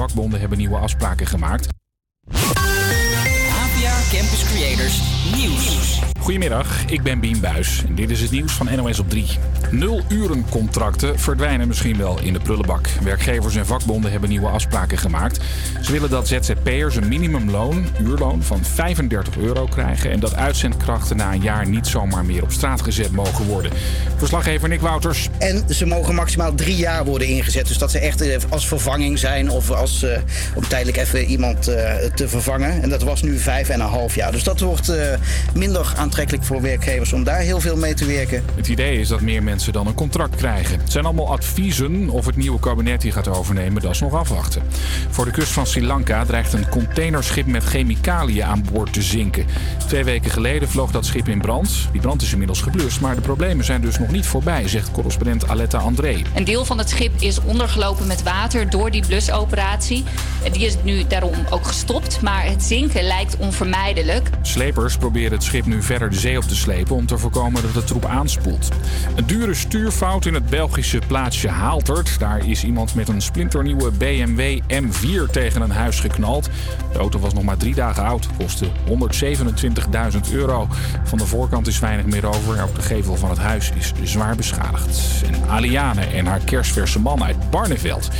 vakbonden hebben nieuwe afspraken gemaakt. APA Campus Creators Nieuws. Goedemiddag, ik ben Bien Buis en dit is het nieuws van NOS op 3. Nul-urencontracten verdwijnen misschien wel in de prullenbak. Werkgevers en vakbonden hebben nieuwe afspraken gemaakt. Ze willen dat ZZP'ers een minimumloon, uurloon, van 35 euro krijgen... en dat uitzendkrachten na een jaar niet zomaar meer op straat gezet mogen worden. Verslaggever Nick Wouters. En ze mogen maximaal drie jaar worden ingezet. Dus dat ze echt eh, als vervanging zijn of als, uh, om tijdelijk even iemand uh, te vervangen. En dat was nu vijf en een half jaar. Dus dat wordt uh, minder aantrekkelijk voor werkgevers om daar heel veel mee te werken. Het idee is dat meer mensen dan een contract krijgen. Het zijn allemaal adviezen. Of het nieuwe kabinet die gaat overnemen, dat is nog afwachten. Voor de kust van Sri Lanka dreigt een containerschip met chemicaliën aan boord te zinken. Twee weken geleden vloog dat schip in brand. Die brand is inmiddels geblust, maar de problemen zijn dus nog niet voorbij, zegt correspondent Aletta André. Een deel van het schip is ondergelopen met water door die blusoperatie. Die is nu daarom ook gestopt, maar het zinken lijkt onvermijdelijk. Slepers proberen het schip nu verder de zee op te slepen om te voorkomen dat de troep aanspoelt. Een dure stuurfout in het Belgische plaatsje Haaltert. Daar is iemand met een splinternieuwe BMW M4 tegen een huis geknald. De auto was nog maar drie dagen oud, kostte 127.000 euro. Van de voorkant is weinig meer over. Ook de gevel van het huis is zwaar beschadigd. En Aliane en haar kerstverse man uit Barneveld.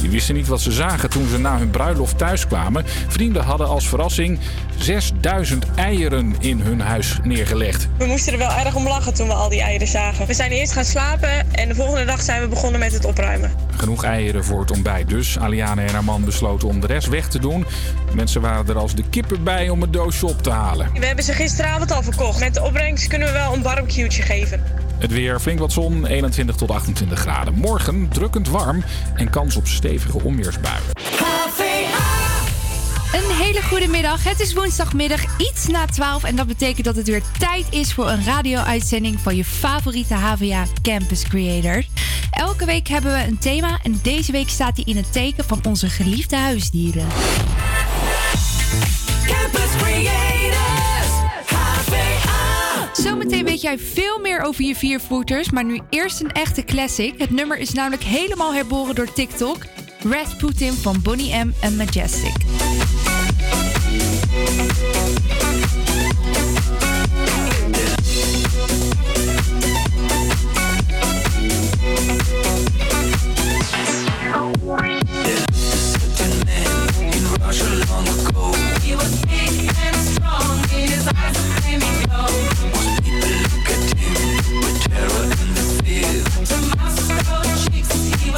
Die wisten niet wat ze zagen toen ze na hun bruiloft thuiskwamen. Vrienden hadden als verrassing 6000 eieren in hun huis neergelegd. We moesten er wel erg om lachen toen we al die eieren zagen. We zijn eerst gaan slapen en de volgende dag zijn we begonnen met het opruimen. Genoeg eieren voor het ontbijt dus. Aliane en haar man besloten om de rest weg te doen. Mensen waren er als de kippen bij om het doosje op te halen. We hebben ze gisteravond al verkocht. Met de opbrengst kunnen we wel een barbecue'tje geven. Het weer, flink wat zon, 21 tot 28 graden. Morgen drukkend warm en kans op stevige onweersbuien. Een hele goede middag. Het is woensdagmiddag iets na 12 en dat betekent dat het weer tijd is voor een radio-uitzending van je favoriete HVA Campus Creators. Elke week hebben we een thema en deze week staat die in het teken van onze geliefde huisdieren. Campus Creators, HVA. Zometeen weet jij veel meer over je viervoeters, maar nu eerst een echte classic. Het nummer is namelijk helemaal herboren door TikTok. Rasputin van Bonnie M en Majestic.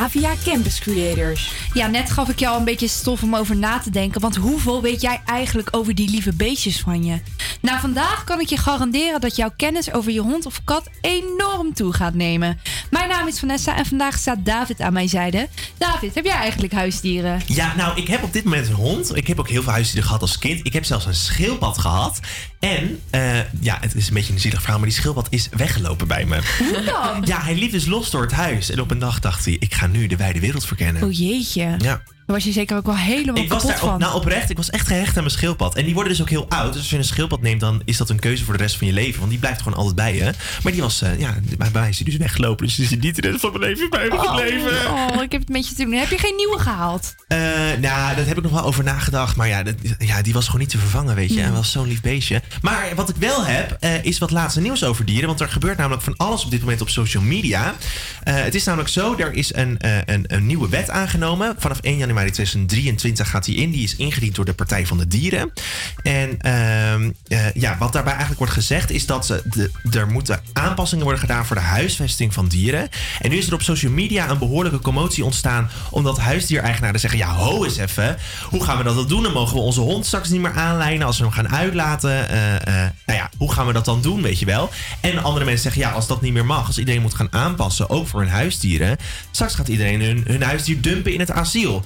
Havia Campus Creators. Ja, net gaf ik jou al een beetje stof om over na te denken. Want hoeveel weet jij eigenlijk over die lieve beestjes van je? Nou, vandaag kan ik je garanderen dat jouw kennis over je hond of kat enorm toe gaat nemen. Mijn naam is Vanessa en vandaag staat David aan mijn zijde. David, heb jij eigenlijk huisdieren? Ja, nou, ik heb op dit moment een hond. Ik heb ook heel veel huisdieren gehad als kind. Ik heb zelfs een schildpad gehad. Ja, het is een beetje een zielig verhaal, maar die schildpad is weggelopen bij me. Hoe dan? Ja, hij liep dus los door het huis. En op een dag dacht hij, ik ga nu de wijde wereld verkennen. Oh jeetje. Ja. Daar was je zeker ook wel helemaal Ik was kapot daar op, van. nou oprecht, ik was echt gehecht aan mijn schildpad. En die worden dus ook heel oud. Dus als je een schildpad neemt, dan is dat een keuze voor de rest van je leven. Want die blijft gewoon altijd bij je. Maar die was, eh, ja, bij mij is hij dus weggelopen. Dus die is niet de rest van mijn leven bij me gebleven. Oh, oh, ik heb het met je te doen. Heb je geen nieuwe gehaald? Eh, nou, daar heb ik nog wel over nagedacht. Maar ja, dat, ja, die was gewoon niet te vervangen, weet je. Mm. Hij was zo'n lief beestje. Maar wat ik wel heb, eh, is wat laatste nieuws over dieren. Want er gebeurt namelijk van alles op dit moment op social media. Het is namelijk zo, er is een, een, een nieuwe wet aangenomen. Vanaf 1 januari 2023 gaat die in. Die is ingediend door de Partij van de Dieren. En ehm, eh, ja, wat daarbij eigenlijk wordt gezegd... is dat ze er moeten aanpassingen worden gedaan... voor de huisvesting van dieren. En nu is er op social media een behoorlijke commotie ontstaan... omdat huisdiereigenaren zeggen... ja, ho eens even, hoe gaan we dat dan doen? Dan mogen we onze hond straks niet meer aanlijnen... als we hem gaan uitlaten. Eh, eh, nou ja, hoe gaan we dat dan doen, weet je wel? En andere mensen zeggen, ja, als dat niet meer mag... als iedereen moet gaan aanpassen, ook voor hun huisdieren... straks gaat iedereen hun huisdier dumpen in het asiel.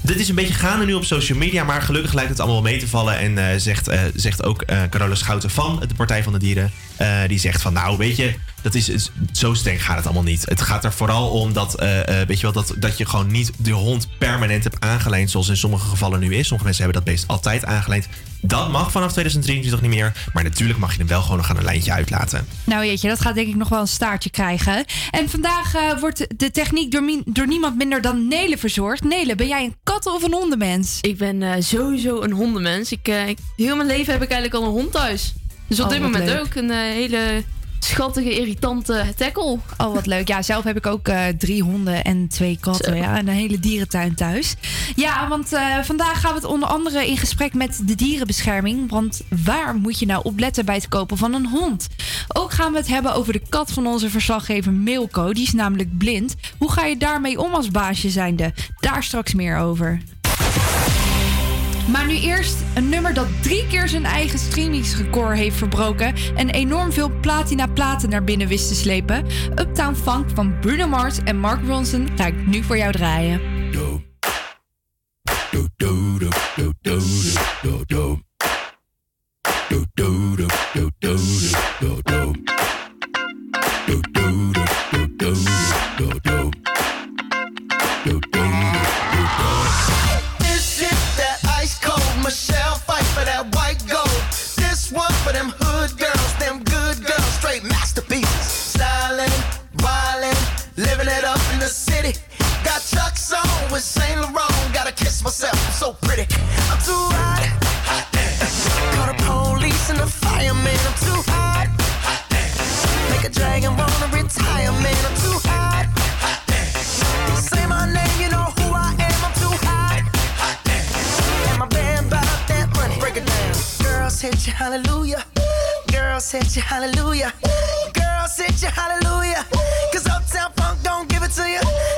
Dit is een beetje gaande nu op social media, maar gelukkig lijkt het allemaal mee te vallen. En eh, zegt, eh, zegt ook eh Carola Schouten van de Partij van de Dieren. Eh, die zegt van, nou weet je, dat is, zo streng gaat het allemaal niet. Het gaat er vooral om dat, eh, eh, weet je wel, dat, dat je gewoon niet de hond permanent hebt aangelijnd. Zoals in sommige gevallen nu is. Sommige mensen hebben dat beest altijd aangelijnd. Dat mag vanaf 2023 niet meer. Maar natuurlijk mag je hem wel gewoon nog aan een lijntje uitlaten. Nou jeetje, dat gaat denk ik nog wel een staartje krijgen. En vandaag wordt de techniek door, door niemand minder dan Nele verzorgd. Nele, ben jij een katten- of een hondenmens? Ik ben eh, sowieso een hondenmens. Ik, ik- heel mijn leven heb ik eigenlijk al een hond thuis. Dus op Oh, dit moment leuk. ook een eh, hele schattige, irritante tackle. Oh, wat leuk. Ja, zelf heb ik ook eh, drie honden en twee katten. Zo. Ja, en een hele dierentuin thuis. Ja, want eh, vandaag gaan we het onder andere in gesprek met de dierenbescherming. Want waar moet je nou op letten bij het kopen van een hond? Ook gaan we het hebben over de kat van onze verslaggever Milko. Die is namelijk blind. Hoe ga je daarmee om als baasje zijnde? Daar straks meer over. Maar nu eerst een nummer dat drie keer zijn eigen streamingsrecord heeft verbroken en enorm veel platina platen naar binnen wist te slepen. Uptown Funk van Bruno Mars en Mark Ronson ga ik nu voor jou draaien. This myself, I'm so pretty. I'm too hot. hot Call the police and the fireman. I'm too hot. hot Make a dragon wanna retire, man. I'm too hot. hot Say my name, you know who I am. I'm too hot. And my band bought that money. Break it down. Girls hit you, hallelujah. Girls hit you, hallelujah. Girls hit you, hallelujah. Cause Uptown Funk don't give it to you.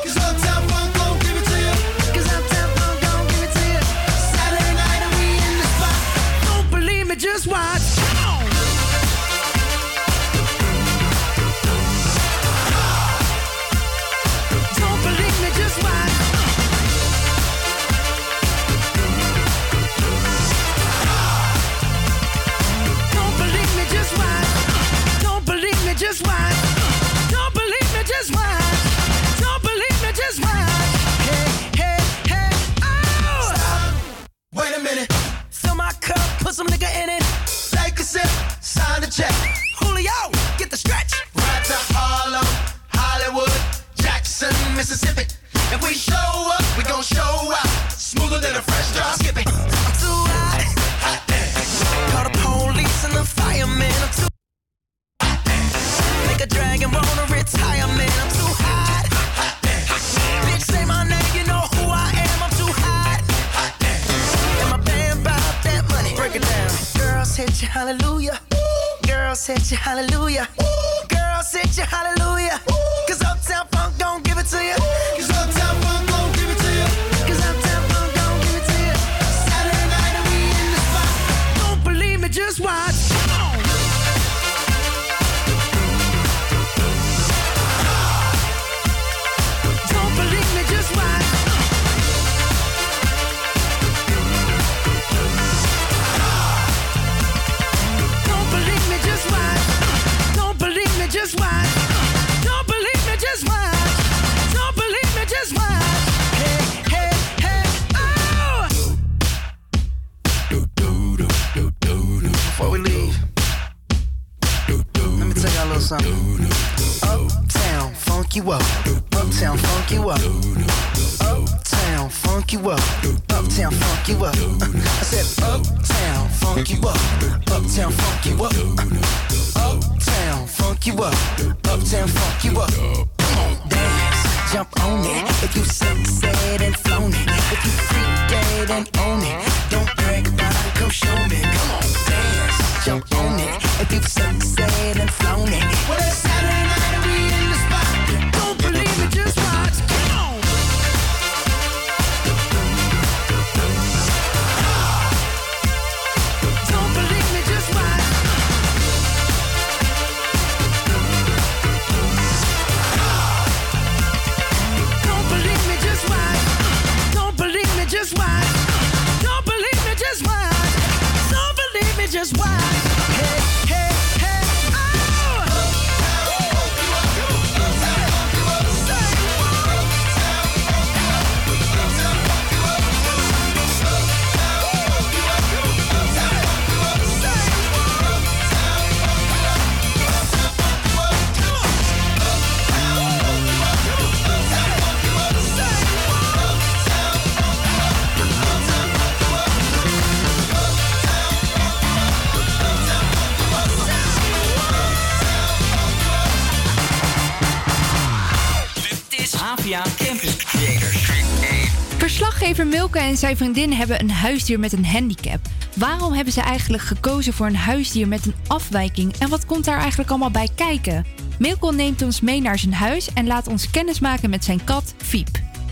Check. Julio, get the stretch. Right to Harlem, Hollywood, Jackson, Mississippi. If we show up, we gon' show out. Smoother than a fresh drop. Skip it. I'm too hot. hot Call the police and the fireman. I'm too hot. Make a dragon wanna retire, man. I'm too hot. hot Bitch, say my name, you know who I am. I'm too hot. And my band bought that money. Break it down. Girls hit you, hallelujah. Girls hit you, hallelujah. Girl, sit your hallelujah. Cause Uptown Funk don't give it to you. Before we leave, let me tell y'all a little something. Uptown, funk you up. Uptown, funk you up. Uptown, funk you up. Uptown, funk you up. I said, Uptown, funk you up. Uptown, funk you up. Uptown, funk you up. Uptown, funk you up. Come on, dance, jump on it. If you sunset and flown it. If you freak dead and own it. Don't show me. Come on, dance, jump on it. If you sunset and flown it. Well, it's Saturday night Campus Creators. Verslaggever Milke en zijn vriendin hebben een huisdier met een handicap. Waarom hebben ze eigenlijk gekozen voor een huisdier met een afwijking en wat komt daar eigenlijk allemaal bij kijken? Milko neemt ons mee naar zijn huis en laat ons kennismaken met zijn kat Fiep.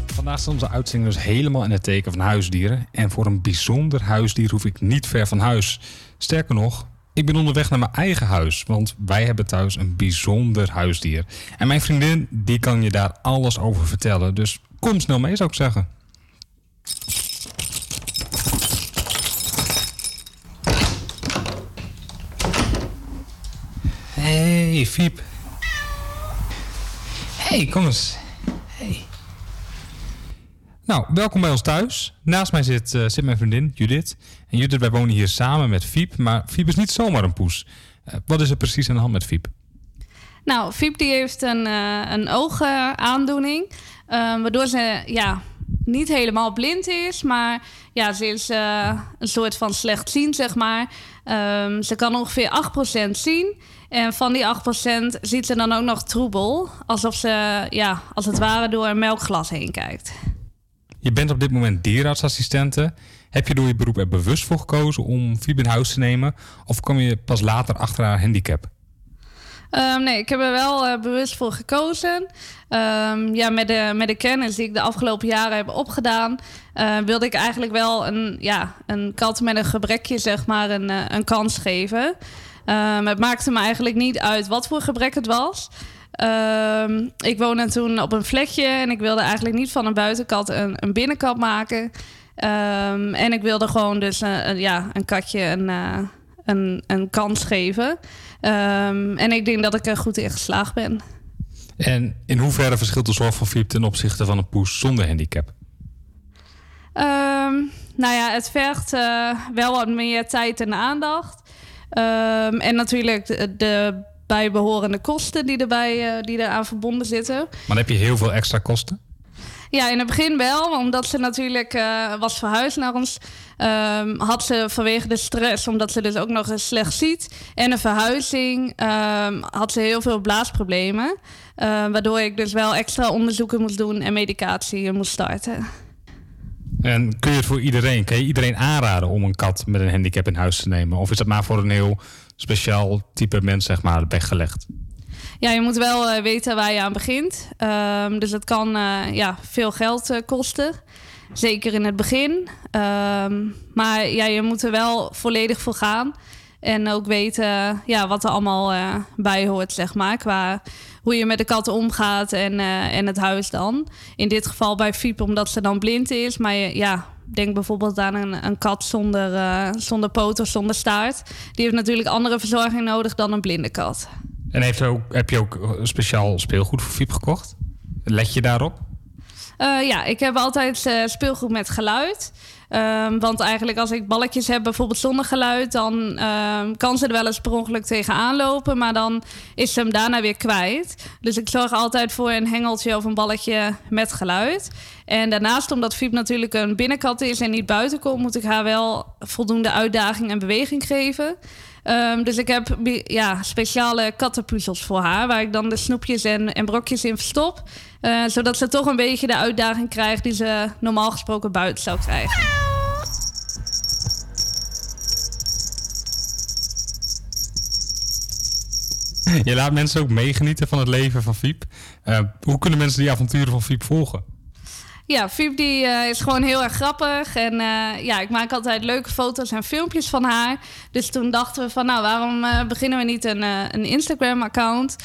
Vandaag staat onze uitzending dus helemaal in het teken van huisdieren. En voor een bijzonder huisdier hoef ik niet ver van huis. Sterker nog, ik ben onderweg naar mijn eigen huis. Want wij hebben thuis een bijzonder huisdier. En mijn vriendin, die kan je daar alles over vertellen. Dus kom snel mee, zou ik zeggen. Hey, Fiep. Hey, kom eens. Hey. Nou, welkom bij ons thuis. Naast mij zit, eh, zit mijn vriendin Judith. En Judith, wij wonen hier samen met Fiep. Maar Fiep is niet zomaar een poes. Eh, wat is er precies aan de hand met Fiep? Nou, Fiep die heeft een, eh, een oogaandoening. eh, waardoor ze ja, niet helemaal blind is. Maar ja, ze is een soort van slechtziend, zeg maar. Ehm, ze kan ongeveer 8% zien. En van die 8% ziet ze dan ook nog troebel. Alsof ze, ja, als het ware door een melkglas heen kijkt. Je bent op dit moment dierenartsassistente. Heb je door je beroep er bewust voor gekozen om Fiep in huis te nemen? Of kom je pas later achter haar handicap? Ehm, nee, ik heb er wel eh, bewust voor gekozen. Ehm, ja, met de, met de kennis die ik de afgelopen jaren heb opgedaan, eh, wilde ik eigenlijk wel een, ja, een kat met een gebrekje, zeg maar, een, eh, een kans geven. Ehm, het maakte me eigenlijk niet uit wat voor gebrek het was. Ik woonde toen op een vlekje en ik wilde eigenlijk niet van een buitenkat een, een binnenkat maken. Ehm, en ik wilde gewoon dus eh, een- ja, een katje een, eh, een, een kans geven. Ehm, en ik denk dat ik er goed in geslaagd ben. En in hoeverre verschilt de zorg voor Fiep ten opzichte van een poes zonder handicap? Ehm, nou ja, het vergt eh, wel wat meer tijd en aandacht. En natuurlijk de, de bijbehorende kosten die, erbij, eh, die eraan verbonden zitten. Maar dan heb je heel veel extra kosten. Ja, in het begin wel, omdat ze natuurlijk eh, was verhuisd naar ons. ehm, had ze vanwege de stress, omdat ze dus ook nog eens slecht ziet. En een verhuizing ehm, had ze heel veel blaasproblemen. eh, waardoor ik dus wel extra onderzoeken moest doen en medicatie moest starten. En kun je het voor iedereen, kan je iedereen aanraden om een kat met een handicap in huis te nemen? Of is dat maar voor een heel speciaal type mens, zeg maar, weggelegd? Ja, je moet wel eh, weten waar je aan begint. Ehm, dus het kan eh, ja, veel geld eh, kosten. Zeker in het begin. Ehm, maar ja, je moet er wel volledig voor gaan. En ook weten ja, wat er allemaal eh, bij hoort, zeg maar. Qua hoe je met de katten omgaat en, en het huis dan. In dit geval bij Fiep, omdat ze dan blind is. Maar ja, denk bijvoorbeeld aan een, een kat zonder, eh, zonder poot of zonder staart. Die heeft natuurlijk andere verzorging nodig dan een blinde kat. En heeft ook, heb je ook speciaal speelgoed voor Fiep gekocht? Let je daarop? Eh, ja, ik heb altijd eh, speelgoed met geluid. Ehm, want eigenlijk als ik balletjes heb, bijvoorbeeld zonder geluid... dan ehm, kan ze er wel eens per ongeluk tegenaan lopen... maar dan is ze hem daarna weer kwijt. Dus ik zorg altijd voor een hengeltje of een balletje met geluid. En daarnaast, omdat Fiep natuurlijk een binnenkat is en niet buiten komt... moet ik haar wel voldoende uitdaging en beweging geven... Ehm, dus ik heb ja, speciale kattenpuzzels voor haar, waar ik dan de snoepjes en, en brokjes in verstop. Eh, zodat ze toch een beetje de uitdaging krijgt die ze normaal gesproken buiten zou krijgen. Je laat mensen ook meegenieten van het leven van Fiep. Eh, hoe kunnen mensen die avonturen van Fiep volgen? Ja, Fiep die, eh, is gewoon heel erg grappig. En eh, ja, ik maak altijd leuke foto's en filmpjes van haar. Dus toen dachten we van, nou, waarom eh, beginnen we niet een, een Instagram-account?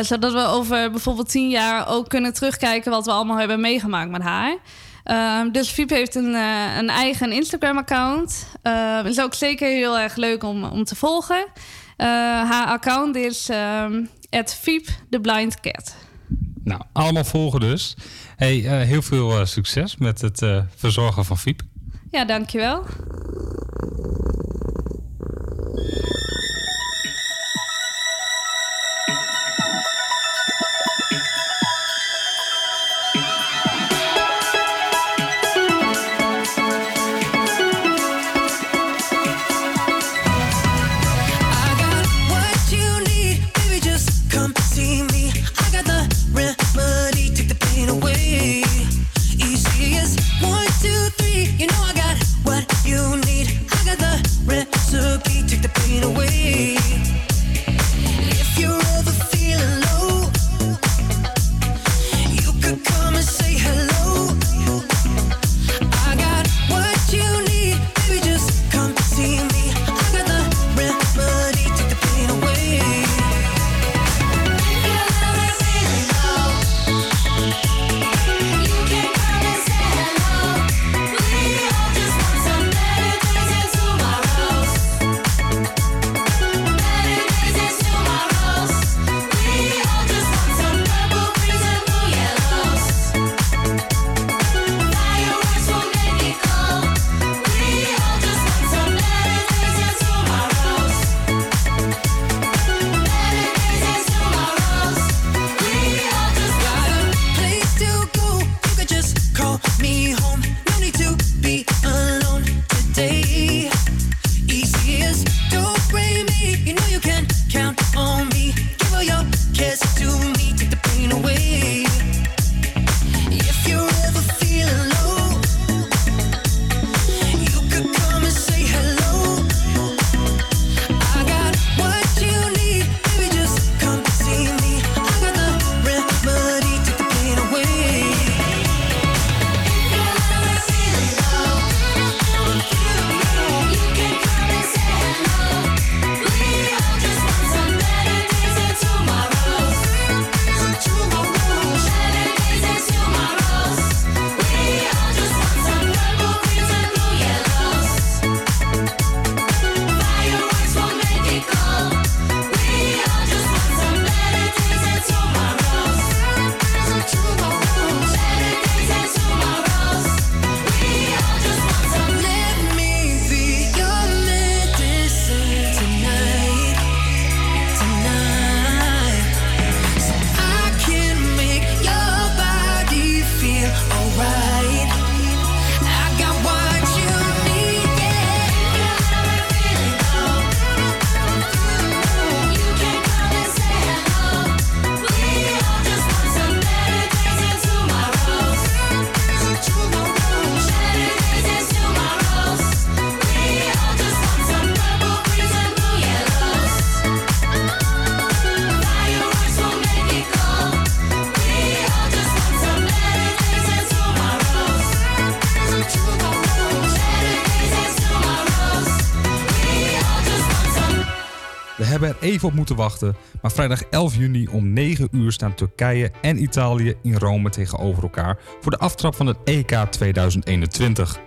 Zodat we over bijvoorbeeld tien jaar ook kunnen terugkijken... wat we allemaal hebben meegemaakt met haar. Ehm, dus Fiep heeft een, een eigen Instagram-account. Uh, is ook zeker heel erg leuk om, om te volgen. Eh, haar account is ehm Fiep the Blind Cat. Nou, allemaal volgen dus. Hey, eh, heel veel eh, succes met het eh, verzorgen van Fiep. Ja, dankjewel. Even op moeten wachten, maar vrijdag 11 juni om 9 uur staan Turkije en Italië in Rome tegenover elkaar voor de aftrap van het EK 2021.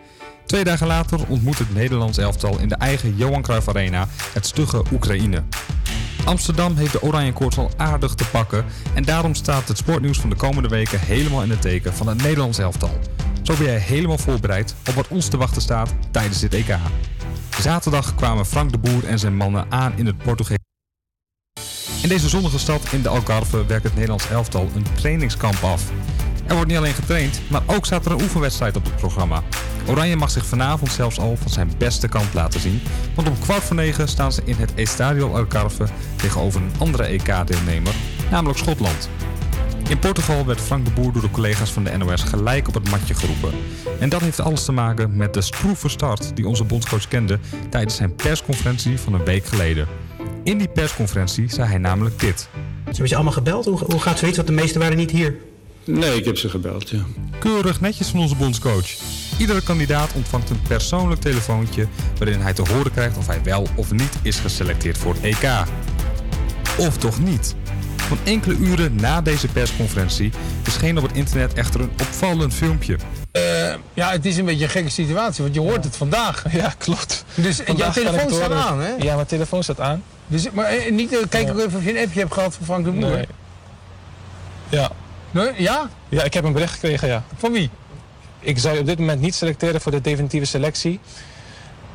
Twee dagen later ontmoet het Nederlands elftal in de eigen Johan Cruijff Arena het stugge Oekraïne. Amsterdam heeft de Oranje Koorts al aardig te pakken en daarom staat het sportnieuws van de komende weken helemaal in het teken van het Nederlands elftal. Zo ben jij helemaal voorbereid op wat ons te wachten staat tijdens dit EK. Zaterdag kwamen Frank de Boer en zijn mannen aan in het Portugees. In deze zonnige stad in de Algarve werkt het Nederlands elftal een trainingskamp af. Er wordt niet alleen getraind, maar ook staat er een oefenwedstrijd op het programma. Oranje mag zich vanavond zelfs al van zijn beste kant laten zien, want om kwart voor negen staan ze in het Estadio Algarve tegenover een andere EK-deelnemer, namelijk Schotland. In Portugal werd Frank de Boer door de collega's van de NOS gelijk op het matje geroepen. En dat heeft alles te maken met de stroeve start die onze bondscoach kende tijdens zijn persconferentie van een week geleden. In die persconferentie zei hij namelijk dit. Ze hebben je allemaal gebeld? Hoe, hoe gaat zoiets? Want de meesten waren niet hier. Nee, ik heb ze gebeld, ja. Keurig netjes van onze bondscoach. Iedere kandidaat ontvangt een persoonlijk telefoontje waarin hij te horen krijgt of hij wel of niet is geselecteerd voor het EK. Of toch niet? Want enkele uren na deze persconferentie verscheen op het internet echter een opvallend filmpje. Eh, ja, het is een beetje een gekke situatie, want je hoort het vandaag. Ja, klopt. Dus en jouw Vandaag ik telefoon staat aan, hè? Ja, mijn telefoon staat aan. Dus, maar eh, niet, eh, kijk ook even of je een appje hebt gehad van Frank de Boer. Nee. Ja. Nee? Ja? Ja, ik heb een bericht gekregen, ja. Van wie? Ik zou je op dit moment niet selecteren voor de definitieve selectie.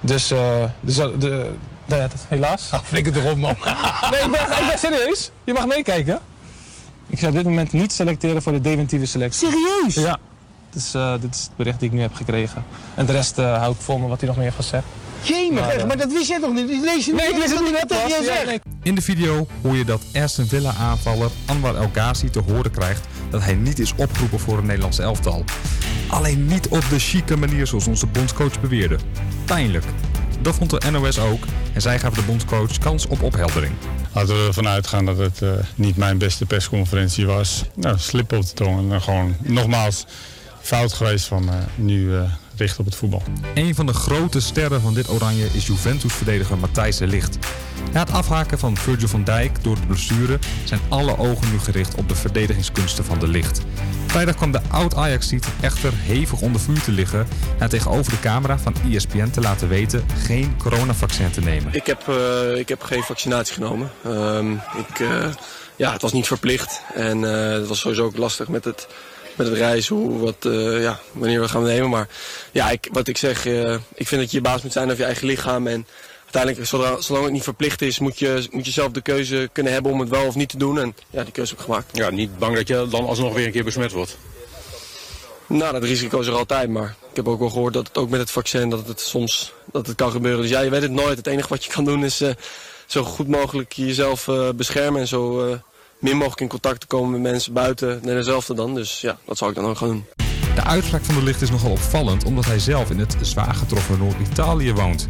Dus, eh, dus eh, de, nou ja, dat, helaas. Ah, flikker erop, man. nee, ik ben, ik ben serieus. Je mag meekijken. Ik zou op dit moment niet selecteren voor de definitieve selectie. Serieus? Ja. Dus eh, dit is het bericht die ik nu heb gekregen. En de rest eh, hou ik vol met wat hij nog meer heeft gezegd. Jemig, Maar, eh, maar dat wist jij toch niet? Lees je Nee, ik wist het dat niet je Ja, zegt? In de video hoor je dat Aston Villa aanvaller Anwar El Ghazi te horen krijgt dat hij niet is opgeroepen voor het Nederlands elftal. Alleen niet op de chique manier zoals onze bondscoach beweerde. Pijnlijk. Dat vond de NOS ook en zij gaven de bondscoach kans op opheldering. Laten we ervan uitgaan dat het eh, niet mijn beste persconferentie was. Nou, slip op de tong en dan gewoon nogmaals fout geweest van eh, nu eh, richten op het voetbal. Een van de grote sterren van dit oranje is Juventus-verdediger Matthijs de Ligt. Na het afhaken van Virgil van Dijk door de blessure zijn alle ogen nu gericht op de verdedigingskunsten van de Ligt. Vrijdag kwam de oud-Ajax-tiet echter hevig onder vuur te liggen na tegenover de camera van ESPN te laten weten geen coronavaccin te nemen. Ik heb, eh, ik heb geen vaccinatie genomen. Ehm, ik, eh, ja, het was niet verplicht. En eh, het was sowieso ook lastig met het, met het reizen, hoe, wat, eh, ja, wanneer we gaan nemen. Maar ja, ik, wat ik zeg, eh, ik vind dat je je baas moet zijn over je eigen lichaam. En uiteindelijk, zodra, zolang het niet verplicht is, moet je, moet je zelf de keuze kunnen hebben om het wel of niet te doen. En ja, die keuze heb ik gemaakt. Ja, niet bang dat je dan alsnog weer een keer besmet wordt. Nou, dat risico is er altijd, maar ik heb ook wel gehoord dat het ook met het vaccin dat het soms dat het kan gebeuren. Dus ja, je weet het nooit. Het enige wat je kan doen is eh, zo goed mogelijk jezelf beschermen en zo min mogelijk in contact te komen met mensen buiten Nederlandselfde dan. Dus ja, dat zal ik dan ook gaan doen. De uitspraak van de licht is nogal opvallend omdat hij zelf in het zwaar getroffen Noord-Italië woont.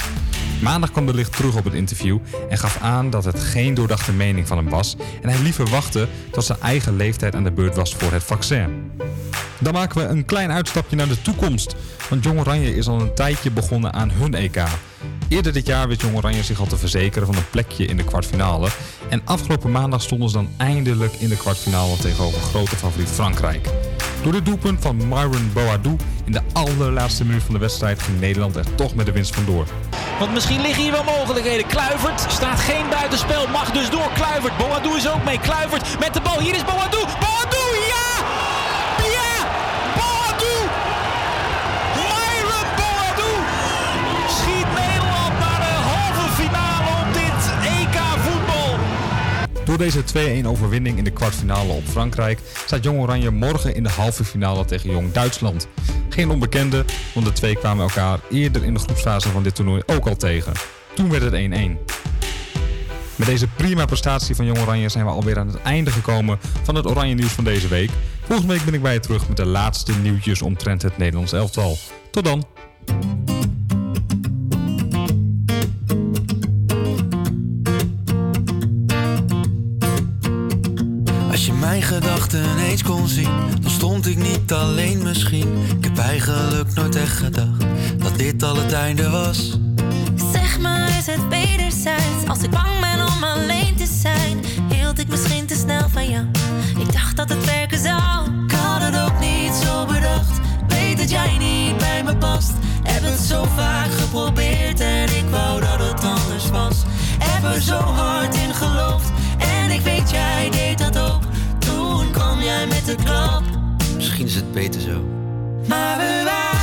Maandag kwam de licht terug op het interview en gaf aan dat het geen doordachte mening van hem was en hij liever wachtte tot zijn eigen leeftijd aan de beurt was voor het vaccin. Dan maken we een klein uitstapje naar de toekomst, want Jong Oranje is al een tijdje begonnen aan hun EK. Eerder dit jaar wist Jong Oranje zich al te verzekeren van een plekje in de kwartfinale en afgelopen maandag stonden ze dan eindelijk in de kwartfinale tegenover grote favoriet Frankrijk. Door dit doelpunt van Myron Boadou in de allerlaatste minuut van de wedstrijd ging Nederland er toch met de winst vandoor. Want misschien liggen hier wel mogelijkheden. Kluivert staat geen buitenspel, mag dus door. Kluivert, Boadou is ook mee. Kluivert met de bal. Hier is Boadou. Boadou, Door deze 2-1 overwinning in de kwartfinale op Frankrijk staat Jong Oranje morgen in de halve finale tegen Jong Duitsland. Geen onbekende, want de twee kwamen elkaar eerder in de groepsfase van dit toernooi ook al tegen. Toen werd het 1-1. Met deze prima prestatie van Jong Oranje zijn we alweer aan het einde gekomen van het Oranje nieuws van deze week. Volgende week ben ik bij je terug met de laatste nieuwtjes omtrent het Nederlands elftal. Tot dan! Mijn gedachten eens kon zien, dan stond ik niet alleen misschien. Ik heb eigenlijk nooit echt gedacht dat dit al het einde was. Zeg maar, is het wederzijds? Als ik bang ben om alleen te zijn. Hield ik misschien te snel van jou. Ik dacht dat het werken zou. Ik had het ook niet zo bedacht. Weet dat jij niet bij me past. Heb het zo vaak geprobeerd en ik wou dat het anders was. Heb er zo hard in geloofd Misschien is het beter zo. Maar we waren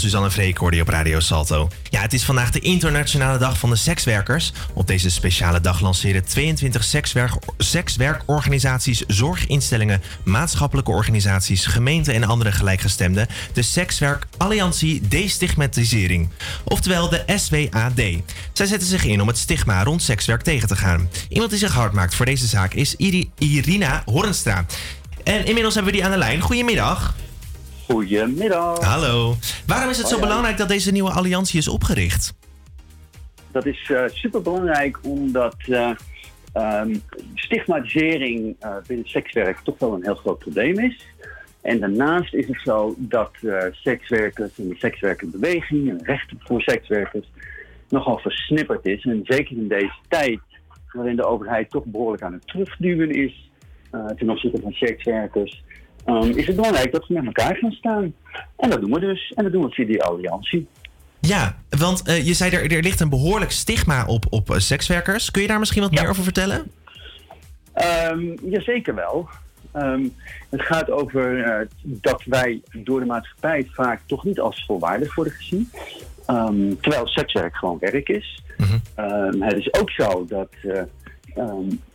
van Suzanne je op Radio Salto. Ja, het is vandaag de internationale dag van de sekswerkers. Op deze speciale dag lanceren 22 sekswerk, sekswerkorganisaties, zorginstellingen, maatschappelijke organisaties, gemeenten en andere gelijkgestemden de Sekswerk Alliantie Destigmatisering, oftewel de SWAD. Zij zetten zich in om het stigma rond sekswerk tegen te gaan. Iemand die zich hard maakt voor deze zaak is Iri- Irina Hornstra. En inmiddels hebben we die aan de lijn. Goedemiddag. Goedemiddag. Hallo. Waarom is het zo Hoi, hoi. belangrijk dat deze nieuwe alliantie is opgericht? Dat is super belangrijk omdat eh, ehm, stigmatisering eh, binnen sekswerk toch wel een heel groot probleem is. En daarnaast is het zo dat eh, sekswerkers en de sekswerkerbeweging en rechten voor sekswerkers nogal versnipperd is. En zeker in deze tijd, waarin de overheid toch behoorlijk aan het terugduwen is eh, ten opzichte van sekswerkers, ehm, is het belangrijk dat we met elkaar gaan staan. En dat doen we dus. En dat doen we via die alliantie. Ja, want eh, je zei er, er ligt een behoorlijk stigma op, op eh, sekswerkers. Kun je daar misschien wat meer over vertellen? Um, jazeker wel. Ehm, het gaat over eh, dat wij door de maatschappij vaak toch niet als volwaardig worden gezien. Terwijl sekswerk gewoon werk is. Ehm, het is ook zo dat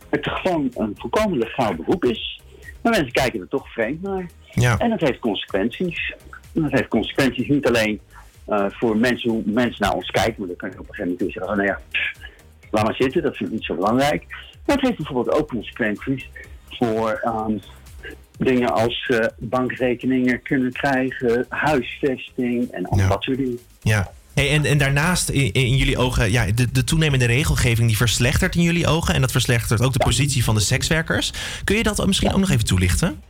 het gewoon een volkomen legaal beroep is. Maar mensen kijken er toch vreemd naar. Ja. En dat heeft consequenties. En dat heeft consequenties niet alleen eh, voor mensen, hoe mensen naar ons kijken. Maar dan kan je op een gegeven moment zeggen, oh, nou ja, pff, laat maar zitten, dat vind ik niet zo belangrijk. Maar het heeft bijvoorbeeld ook consequenties voor ehm, dingen als eh, bankrekeningen kunnen krijgen, huisvesting en al dat soort dingen. Ja. Hey, en, en daarnaast in, in jullie ogen, ja, de, de toenemende regelgeving die verslechtert in jullie ogen. En dat verslechtert ook de positie van de sekswerkers. Kun je dat misschien ook nog even toelichten?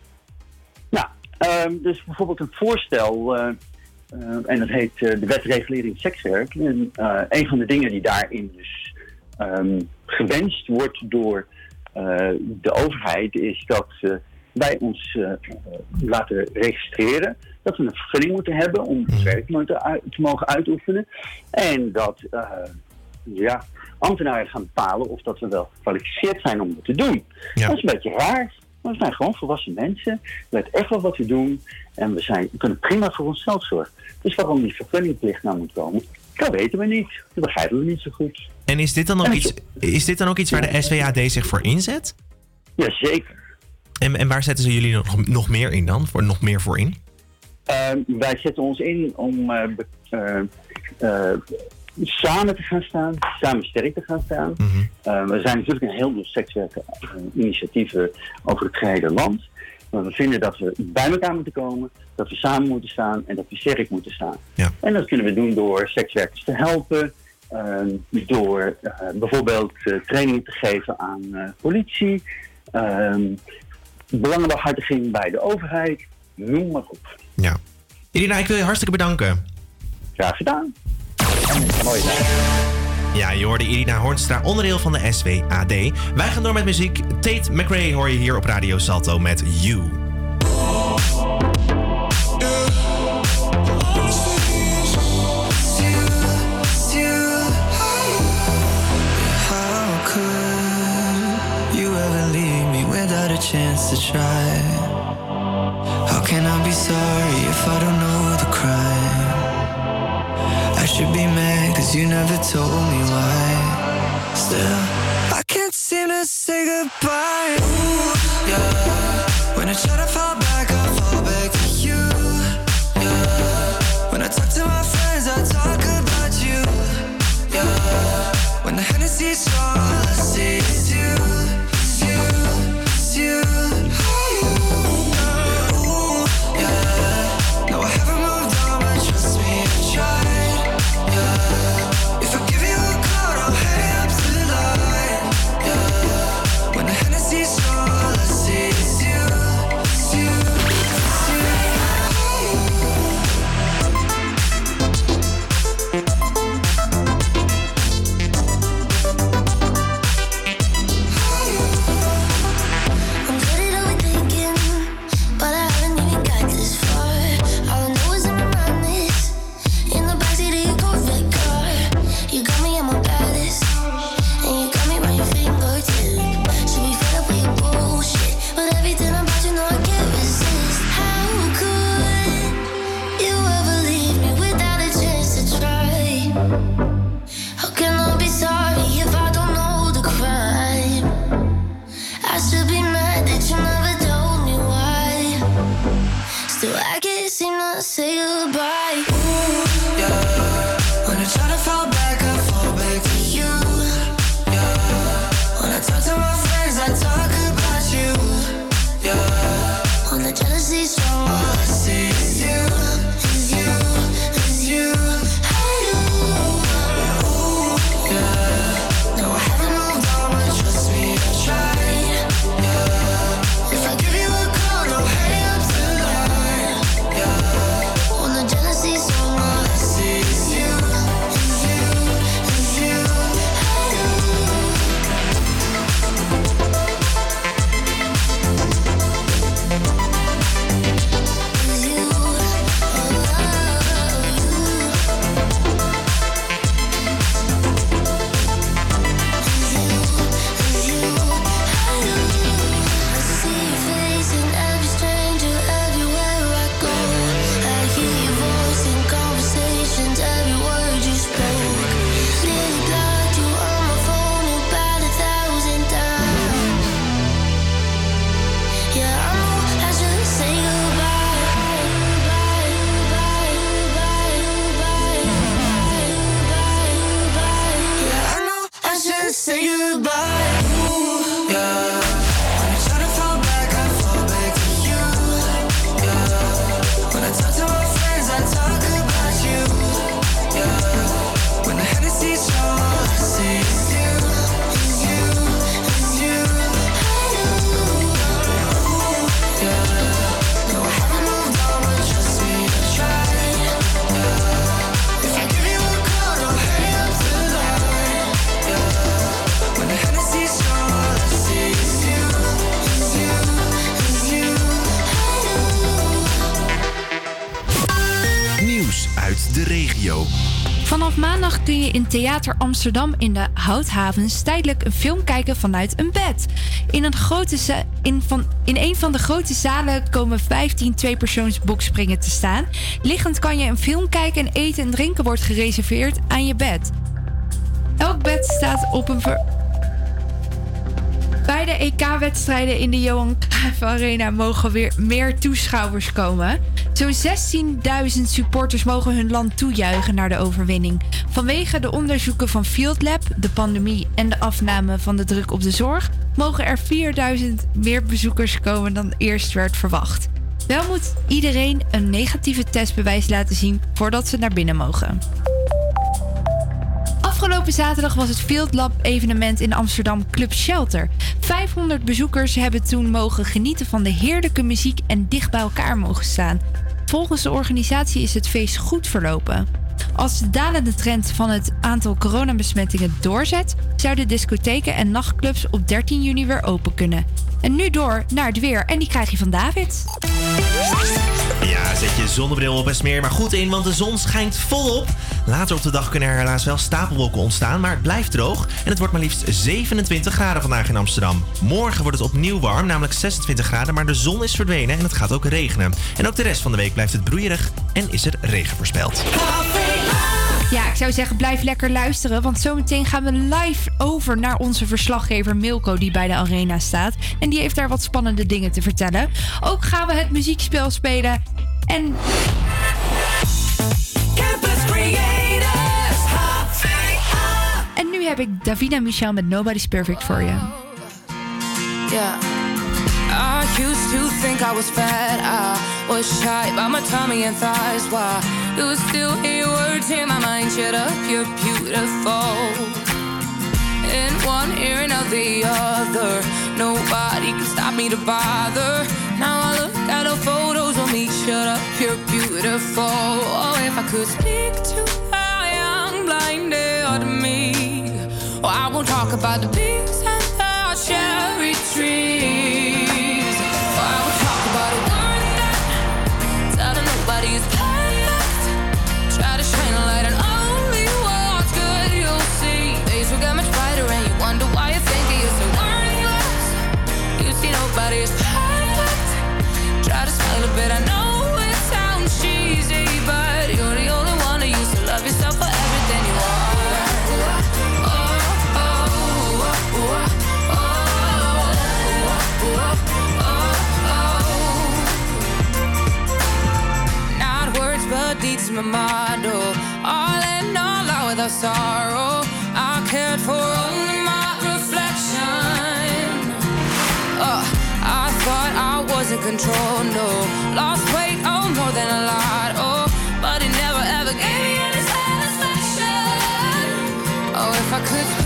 Ehm, dus bijvoorbeeld een voorstel, eh, eh, en dat heet eh, de wet regulering sekswerk. En een van de dingen die daarin dus ehm, gewenst wordt door de overheid is dat eh, wij ons laten registreren. Dat we een vergunning moeten hebben om het werk te te mogen uitoefenen. En dat eh, ja, ambtenaren gaan bepalen of dat we wel gekwalificeerd zijn om dat te doen. Dat is een beetje raar. Maar we zijn gewoon volwassen mensen. We weten echt wel wat we doen. En we, zijn, we kunnen prima voor onszelf zorgen. Dus waarom die vergunningplicht nou moet komen, dat weten we niet. Dat begrijpen we niet zo goed. En is dit dan ook iets, is dit dan ook iets waar de SWAD zich voor inzet? Jazeker. En, en waar zetten ze jullie nog, nog meer in dan? Voor, nog meer voor in? Ehm, wij zetten ons in om eh, eh, eh, samen te gaan staan, samen sterk te gaan staan. We zijn natuurlijk een heel veel sekswerken-initiatieven over het gehele land. Maar we vinden dat we bij elkaar moeten komen, dat we samen moeten staan en dat we sterk moeten staan. En dat kunnen we doen door sekswerkers te helpen, ehm, door bijvoorbeeld eh, trainingen te geven aan politie, belangenbehartiging bij de overheid, noem maar op. Ja. Irina, ik wil je hartstikke bedanken. Graag gedaan. Mooi Ja, je hoorde Irina Hornstra, onderdeel van de SWAD. Wij gaan door met muziek. Tate McRae hoor je hier op Radio Salto met You. How could you ever leave me without a chance to try? How can I be sorry if I don't know the crime? I should be mad cause you never told me why. Still, I can't seem to say goodbye. Yeah. When I try to fall back, I fall back to you. Yeah. When I talk to my friends, I talk about you. Yeah. When the Hennessy's strong, you never told me why. Still, I can't seem to say goodbye. In Theater Amsterdam in de Houthavens tijdelijk een film kijken vanuit een bed. In een, grote in van, in een van de grote zalen komen 15 tweepersoons bokspringen te staan. Liggend kan je een film kijken en eten en drinken wordt gereserveerd aan je bed. Elk bed staat op een bij de EK-wedstrijden in de Johan Cruijff Arena mogen weer meer toeschouwers komen. Zo'n 16.000 supporters mogen hun land toejuichen naar de overwinning. Vanwege de onderzoeken van Field Lab, de pandemie en de afname van de druk op de zorg... mogen er 4.000 meer bezoekers komen dan eerst werd verwacht. Wel moet iedereen een negatieve testbewijs laten zien voordat ze naar binnen mogen. Afgelopen zaterdag was het Field Lab evenement in Amsterdam Club Shelter. 500 bezoekers hebben toen mogen genieten van de heerlijke muziek en dicht bij elkaar mogen staan. Volgens de organisatie is het feest goed verlopen. Als de dalende trend van het aantal coronabesmettingen doorzet, zouden discotheken en nachtclubs op 13 juni weer open kunnen. En nu door naar het weer en die krijg je van David. Ja, zet je zonnebril op en smeer maar goed in, want de zon schijnt volop. Later op de dag kunnen er helaas wel stapelwolken ontstaan, maar het blijft droog. En het wordt maar liefst 27 graden vandaag in Amsterdam. Morgen wordt het opnieuw warm, namelijk 26 graden, maar de zon is verdwenen en het gaat ook regenen. En ook de rest van de week blijft het broeierig en is er regen voorspeld. Ja, ik zou zeggen, blijf lekker luisteren. Want zometeen gaan we live over naar onze verslaggever Milko, die bij de arena staat. En die heeft daar wat spannende dingen te vertellen. Ook gaan we het muziekspel spelen. En Campus Creators, En nu heb ik Davina Michel met Nobody's Perfect voor je. Yeah. I used to think I was fat. I was shy by my tummy and thighs. Why I still hear words in my mind? Shut up, you're beautiful. In one ear and out the other. Nobody can stop me to bother. Now I look at the photos of me. Shut up, you're beautiful. Oh, if I could speak to a young blinded me. Oh, I won't talk about the pigs and the cherry trees. My model. All in all, out without sorrow. I cared for only my reflection. Uh, I thought I was in control, no. Lost weight, oh, more than a lot, oh. But it never ever gave me any satisfaction. Oh, if I could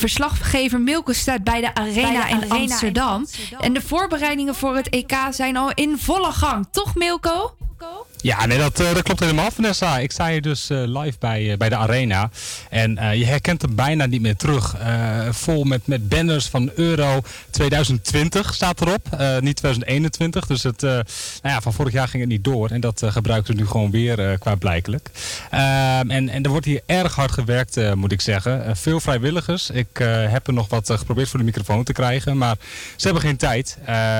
verslaggever Milko staat bij de Arena, Bij de in, Arena in Amsterdam. En de voorbereidingen voor het EK zijn al in volle gang. Toch, Milko? Ja, nee, dat, eh, dat klopt helemaal, Vanessa. Ik sta hier dus eh, live bij, eh, bij de Arena. En je herkent hem bijna niet meer terug. Vol met, met banners van Euro 2020 staat erop. niet 2021. Dus het, nou ja, van vorig jaar ging het niet door. En dat gebruiken we nu gewoon weer qua blijkelijk. Ehm, en, en er wordt hier erg hard gewerkt, moet ik zeggen. Veel vrijwilligers. Ik heb er nog wat geprobeerd voor de microfoon te krijgen. Maar ze hebben geen tijd.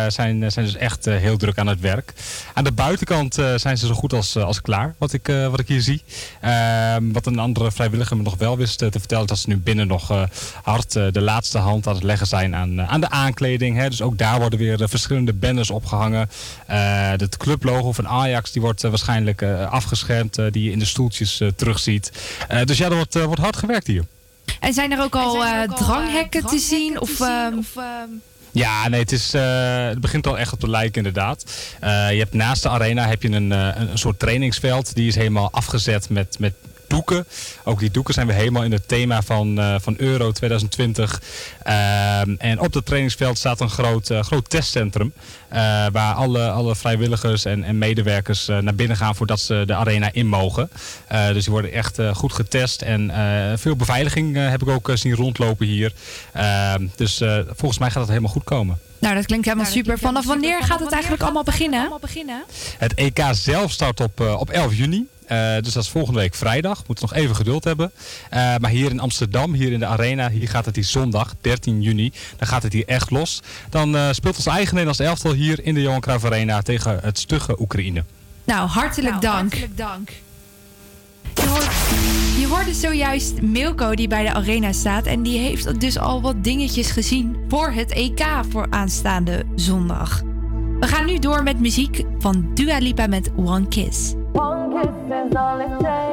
Zijn, zijn dus echt heel druk aan het werk. Aan de buitenkant zijn ze zo goed als, eh, als klaar, wat ik, eh, wat ik hier zie. Ehm, wat een andere vrijwilliger me nog wel wist eh, te vertellen, dat ze nu binnen nog eh, hard de laatste hand aan het leggen zijn aan, aan de aankleding. Hè. Dus ook daar worden weer verschillende banners opgehangen. Eh het clublogo van Ajax die wordt waarschijnlijk eh, afgeschermd, die je in de stoeltjes terugziet. Eh, dus ja, er wordt, wordt hard gewerkt hier. En zijn er ook al eh, dranghekken te zien? Of, ehm, Ja, nee, het, is, eh, het begint al echt op de lijk inderdaad. Eh, je hebt naast de arena heb je een, eh, een soort trainingsveld. Die is helemaal afgezet met, met doeken. Ook die doeken zijn weer helemaal in het thema van, eh, van Euro 2020. Ehm, en op dat trainingsveld staat een groot, eh, groot testcentrum. eh, waar alle, alle vrijwilligers en, en medewerkers eh, naar binnen gaan voordat ze de arena in mogen. Eh, dus die worden echt eh, goed getest. En eh, veel beveiliging eh, heb ik ook zien rondlopen hier. Ehm, dus eh, volgens mij gaat het helemaal goed komen. Nou, dat klinkt helemaal super. Vanaf wanneer gaat het eigenlijk allemaal beginnen? Het EK zelf start op, op 11 juni. Eh, dus dat is volgende week vrijdag. Moeten nog even geduld hebben. Eh, maar hier in Amsterdam, hier in de arena, hier gaat het die zondag, 13 juni. Dan gaat het hier echt los. Dan eh, speelt ons eigen Nederlands elftal hier in de Johan Cruijff Arena tegen het stugge Oekraïne. Nou, hartelijk dank. Je, hoort, je hoorde zojuist Milko die bij de arena staat. En die heeft dus al wat dingetjes gezien voor het EK voor aanstaande zondag. We gaan nu door met muziek van Dua Lipa met One Kiss. One kiss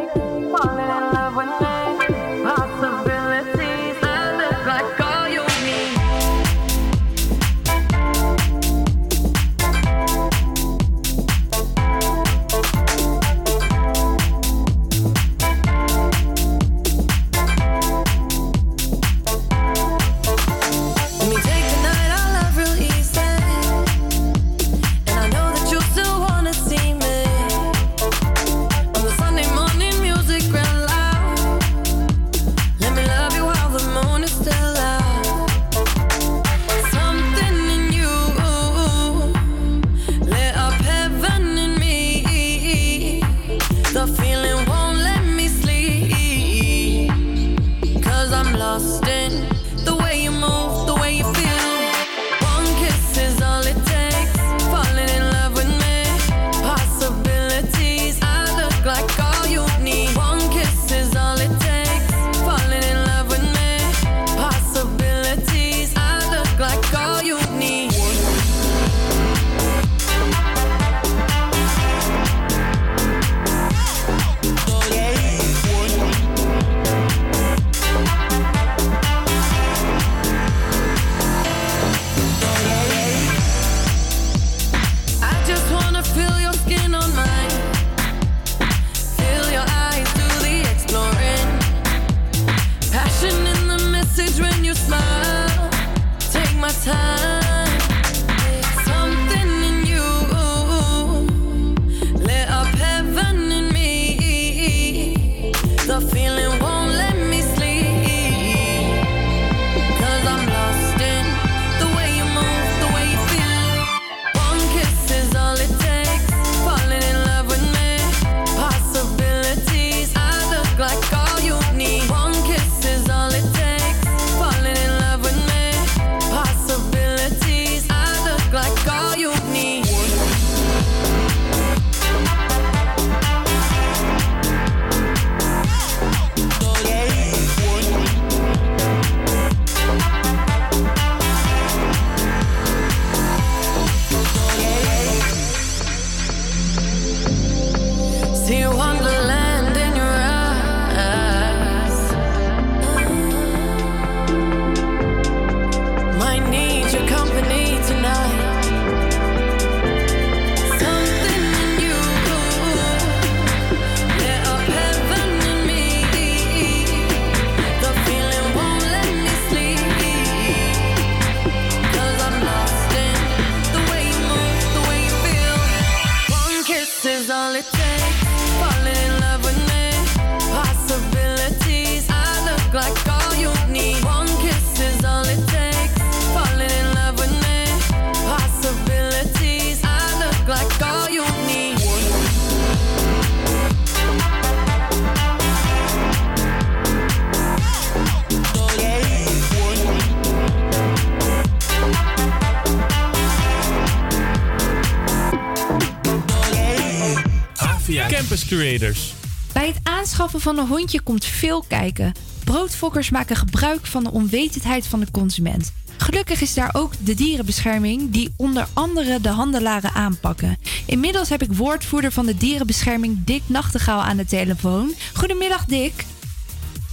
Bij het aanschaffen van een hondje komt veel kijken. Broodfokkers maken gebruik van de onwetendheid van de consument. Gelukkig is daar ook de dierenbescherming die onder andere de handelaren aanpakken. Inmiddels heb ik woordvoerder van de dierenbescherming Dick Nachtegaal aan de telefoon. Goedemiddag Dick.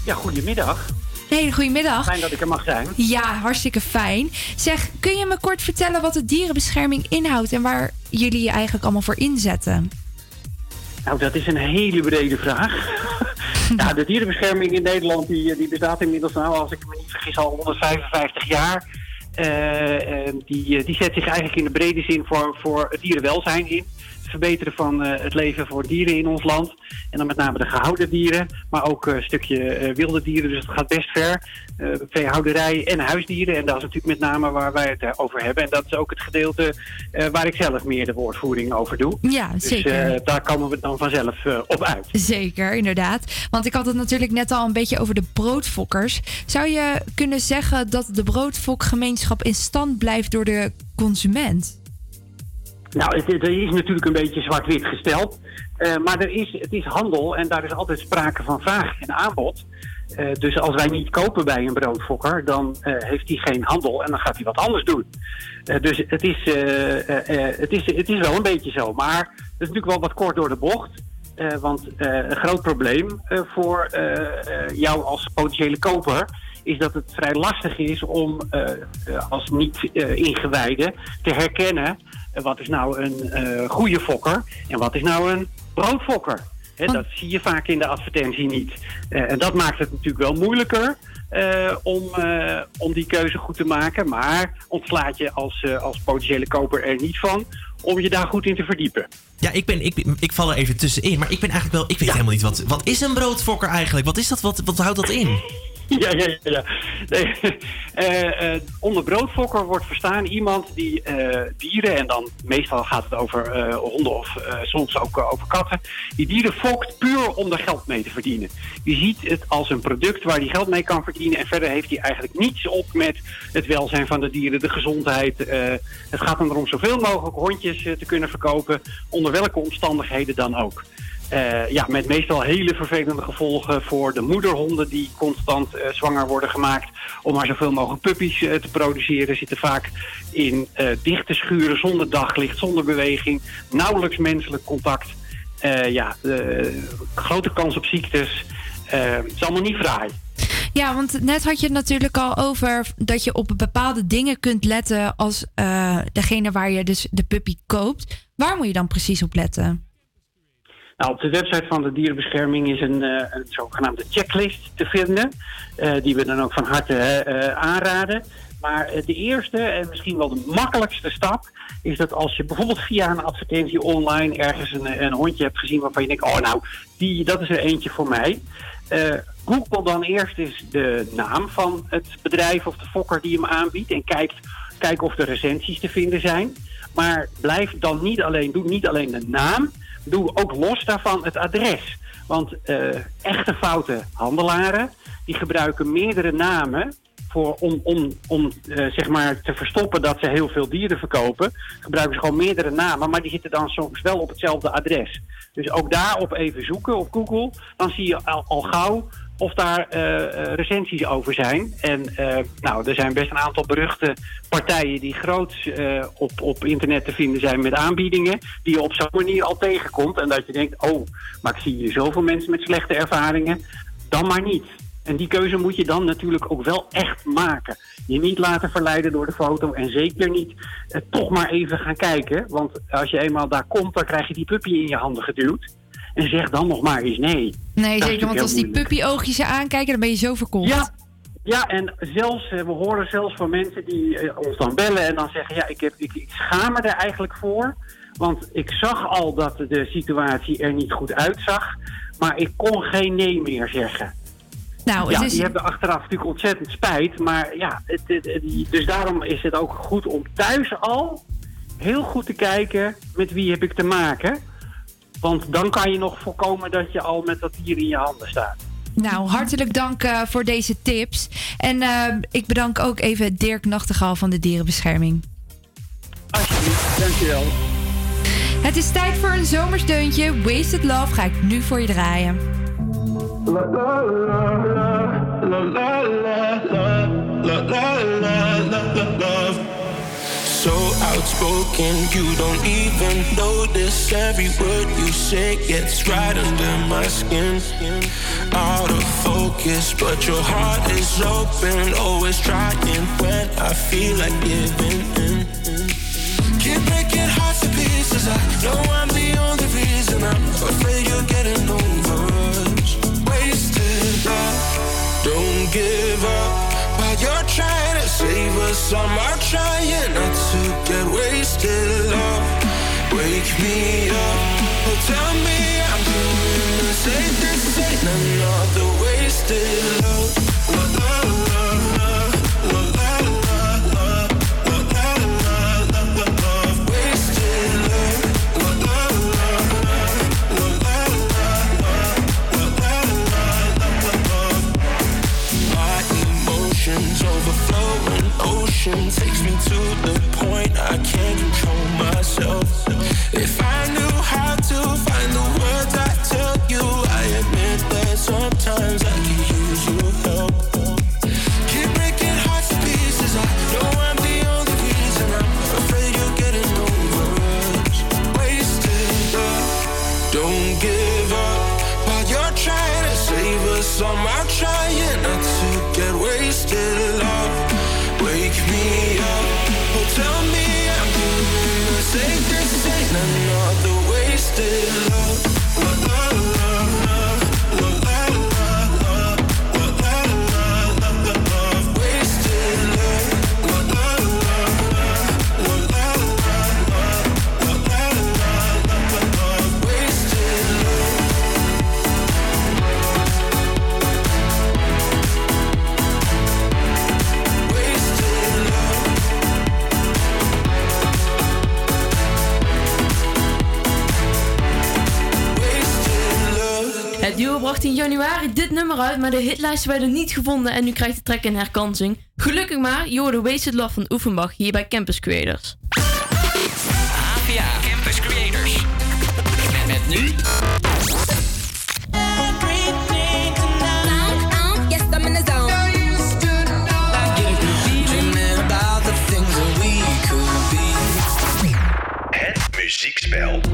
Ja, goedemiddag. Een hele goede middag. Fijn dat ik er mag zijn. Ja, hartstikke fijn. Zeg, kun je me kort vertellen wat de dierenbescherming inhoudt en waar jullie je eigenlijk allemaal voor inzetten? Nou, dat is een hele brede vraag. ja, de dierenbescherming in Nederland die, die bestaat inmiddels, nou, als ik me niet vergis, al 155 jaar. Eh, die, eh, die zet zich eigenlijk in de brede zin voor, voor het dierenwelzijn in. Verbeteren van eh, het leven voor dieren in ons land. En dan met name de gehouden dieren, maar ook eh, een stukje eh, wilde dieren. Dus het gaat best ver. Eh, veehouderij en huisdieren. En dat is natuurlijk met name waar wij het over hebben. En dat is ook het gedeelte waar ik zelf meer de woordvoering over doe. Ja, Dus zeker. daar komen we dan vanzelf op uit. Zeker, inderdaad. Want ik had het natuurlijk net al een beetje over de broodfokkers. Zou je kunnen zeggen dat de broodfokgemeenschap in stand blijft door de consument? Nou, het, is natuurlijk een beetje zwart-wit gesteld. Eh, maar er is, het is handel en daar is altijd sprake van vraag en aanbod. Eh, dus als wij niet kopen bij een broodfokker, dan eh, heeft hij geen handel en dan gaat hij wat anders doen. Dus het is, het, is, het is wel een beetje zo. Maar het is natuurlijk wel wat kort door de bocht. Want een groot probleem voor jou als potentiële koper is dat het vrij lastig is om als niet-ingewijde te herkennen wat is nou een eh, goede fokker en wat is nou een broodfokker. Hè, dat zie je vaak in de advertentie niet. Eh, en dat maakt het natuurlijk wel moeilijker eh, om, om die keuze goed te maken. Maar ontslaat je als, als potentiële koper er niet van om je daar goed in te verdiepen. Ja, ik, ben, ik, ik val er even tussenin, maar ik ben eigenlijk wel. Ik weet helemaal niet wat. Wat is een broodfokker eigenlijk? Wat is dat? Wat, wat houdt dat in? Ja, ja, ja. Nee, eh, eh, onder broodfokker wordt verstaan iemand die eh, dieren, en dan meestal gaat het over honden of soms ook over katten, die dieren fokt puur om er geld mee te verdienen. Die ziet het als een product waar hij geld mee kan verdienen en verder heeft hij eigenlijk niets op met het welzijn van de dieren, de gezondheid. het gaat hem erom zoveel mogelijk hondjes te kunnen verkopen, onder welke omstandigheden dan ook. Eh, ja, met meestal hele vervelende gevolgen voor de moederhonden die constant eh, zwanger worden gemaakt. Om maar zoveel mogelijk puppies eh, te produceren. Zitten vaak in dichte schuren zonder daglicht, zonder beweging. Nauwelijks menselijk contact. Ja, grote kans op ziektes. Het is allemaal niet fraai. Ja, want net had je het natuurlijk al over dat je op bepaalde dingen kunt letten als degene waar je dus de puppy koopt. Waar moet je dan precies op letten? Nou, op de website van de dierenbescherming is een, eh, een zogenaamde checklist te vinden. eh, die we dan ook van harte eh, aanraden. Maar de eerste en misschien wel de makkelijkste stap is dat als je bijvoorbeeld via een advertentie online ergens een, een hondje hebt gezien waarvan je denkt, oh nou, die, dat is er eentje voor mij. Eh, Google dan eerst eens de naam van het bedrijf of de fokker die hem aanbiedt en kijkt, kijk of er recensies te vinden zijn. Maar blijf dan niet alleen, doe niet alleen de naam, doe ook los daarvan het adres. Want eh, echte foute handelaren, die gebruiken meerdere namen voor, om, om, om eh, zeg maar te verstoppen dat ze heel veel dieren verkopen. Gebruiken ze gewoon meerdere namen, maar die zitten dan soms wel op hetzelfde adres. Dus ook daarop even zoeken op Google. Dan zie je al, al gauw of daar eh, recensies over zijn. En eh, nou, er zijn best een aantal beruchte partijen die groots eh, op, op internet te vinden zijn met aanbiedingen. Die je op zo'n manier al tegenkomt. En dat je denkt, oh, maar ik zie hier zoveel mensen met slechte ervaringen. Dan maar niet. En die keuze moet je dan natuurlijk ook wel echt maken. Je niet laten verleiden door de foto en zeker niet toch maar even gaan kijken. Want als je eenmaal daar komt, dan krijg je die puppy in je handen geduwd. En zeg dan nog maar eens nee. Nee, Dat zeker, want als die puppyoogjes je aankijken, dan ben je zo verkocht. Ja, ja en zelfs, eh, we horen zelfs van mensen die eh, ons dan bellen en dan zeggen... ja, ik, heb, ik, ik schaam me er eigenlijk voor. Want ik zag al dat de situatie er niet goed uitzag. Maar ik kon geen nee meer zeggen. Nou, ja, is... die hebben achteraf natuurlijk ontzettend spijt. Maar ja, het, het- het- dus daarom is het ook goed om thuis al heel goed te kijken met wie heb ik te maken. Want dan kan je nog voorkomen dat je al met dat dier in je handen staat. Nou, hartelijk dank eh, voor deze tips. En eh, ik bedank ook even Dirk Nachtegaal van de Dierenbescherming. Dankjewel. Het is tijd voor een zomersdeuntje. Wasted Love ga ik nu voor je draaien. Outspoken, you don't even notice every word you say gets right under my skin. Out of focus, but your heart is open, always trying when I feel like giving in. Keep breaking hearts to pieces. I know I'm the only reason. I'm afraid you're getting over us. Wasted love, don't give up. While you're trying save us, I'm out trying not to get wasted. Love, wake me up. Oh, tell me I'm doing the same. This ain't another wasted love. Love, love, love, love, love, love, love, love, love, love, love, love, wasted love. Love, love, love, love, love, love, love, love, love, love. My emotions overflowing takes me to the point I can't control myself. If I knew uit, maar de hitlijsten werden niet gevonden en nu krijgt de track een herkansing. Gelukkig maar, je hoorde Wasted Love van Oefenbach hier bij Campus Creators. APA Campus Creators. Met, met nu... Yes, I'm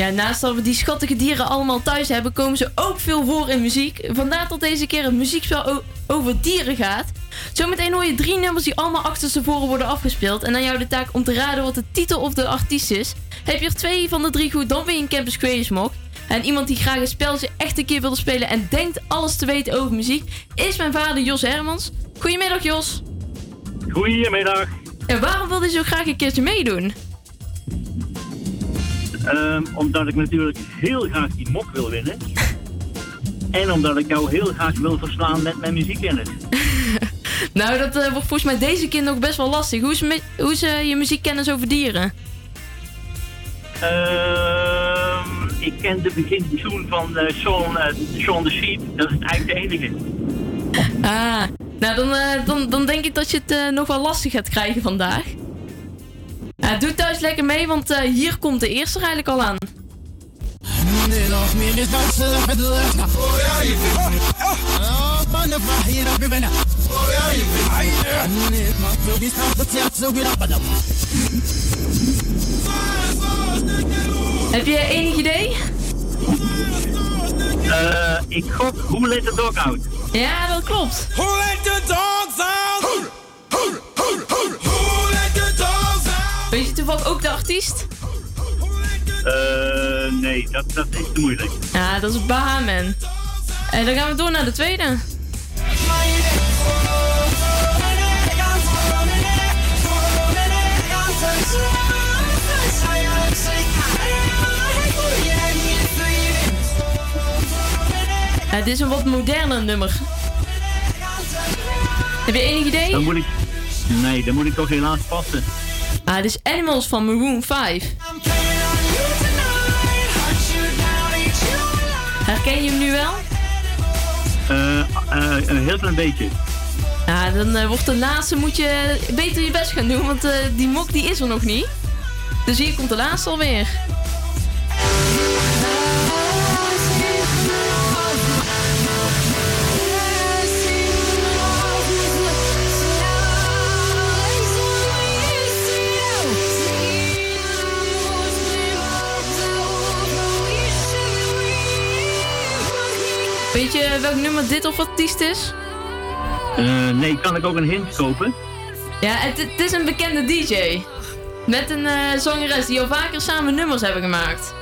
Ja, naast dat we die schattige dieren allemaal thuis hebben, komen ze ook veel voor in muziek. Vandaar dat deze keer het muziekspel over dieren gaat. Zometeen hoor je drie nummers die allemaal achter tevoren worden afgespeeld. En aan jou de taak om te raden wat de titel of de artiest is. Heb je er twee van de drie goed, dan ben je een Campus Creators. En iemand die graag een spelletje echt een keer wilde spelen en denkt alles te weten over muziek, is mijn vader Jos Hermans. Goedemiddag Jos. Goedemiddag. En waarom wilde je zo graag een keertje meedoen? Ehm, omdat ik natuurlijk heel graag die mok wil winnen. En omdat ik jou heel graag wil verslaan met mijn muziekkennis. Nou, dat eh, wordt volgens mij deze keer nog best wel lastig. Hoe is, hoe is eh, je muziekkennis over dieren? Ehm, ik ken de begintune van eh Shaun, eh, Shaun the Sheep. Dat is eigenlijk de enige. Ah, nou dan, dan, dan denk ik dat je het nog wel lastig gaat krijgen vandaag. Ja, doe thuis lekker mee, want eh, hier komt de eerste er eigenlijk al aan. Heb je enig idee? Eh, ik gok Who Let the Dog Out. Ja, dat klopt. Who let the dogs out? Weet je toevallig ook de artiest? Eh, nee, dat, dat is te moeilijk. Ja, dat is Bahaman. En dan gaan we door naar de tweede. Dit is een wat moderner nummer. Heb je enig idee? Dan moet ik... Nee, dan moet ik toch helaas passen. Ah, dit is Animals van Maroon 5. Herken je hem nu wel? Eh, eh, een heel klein beetje. Ja, dan eh, wordt de laatste moet je beter je best gaan doen, want die mok die is er nog niet. Dus hier komt de laatste alweer. Weet je welk nummer dit of artiest is? Eh, nee, kan ik ook een hint kopen? Ja, het, het is een bekende DJ. Met een eh, zangeres die al vaker samen nummers hebben gemaakt.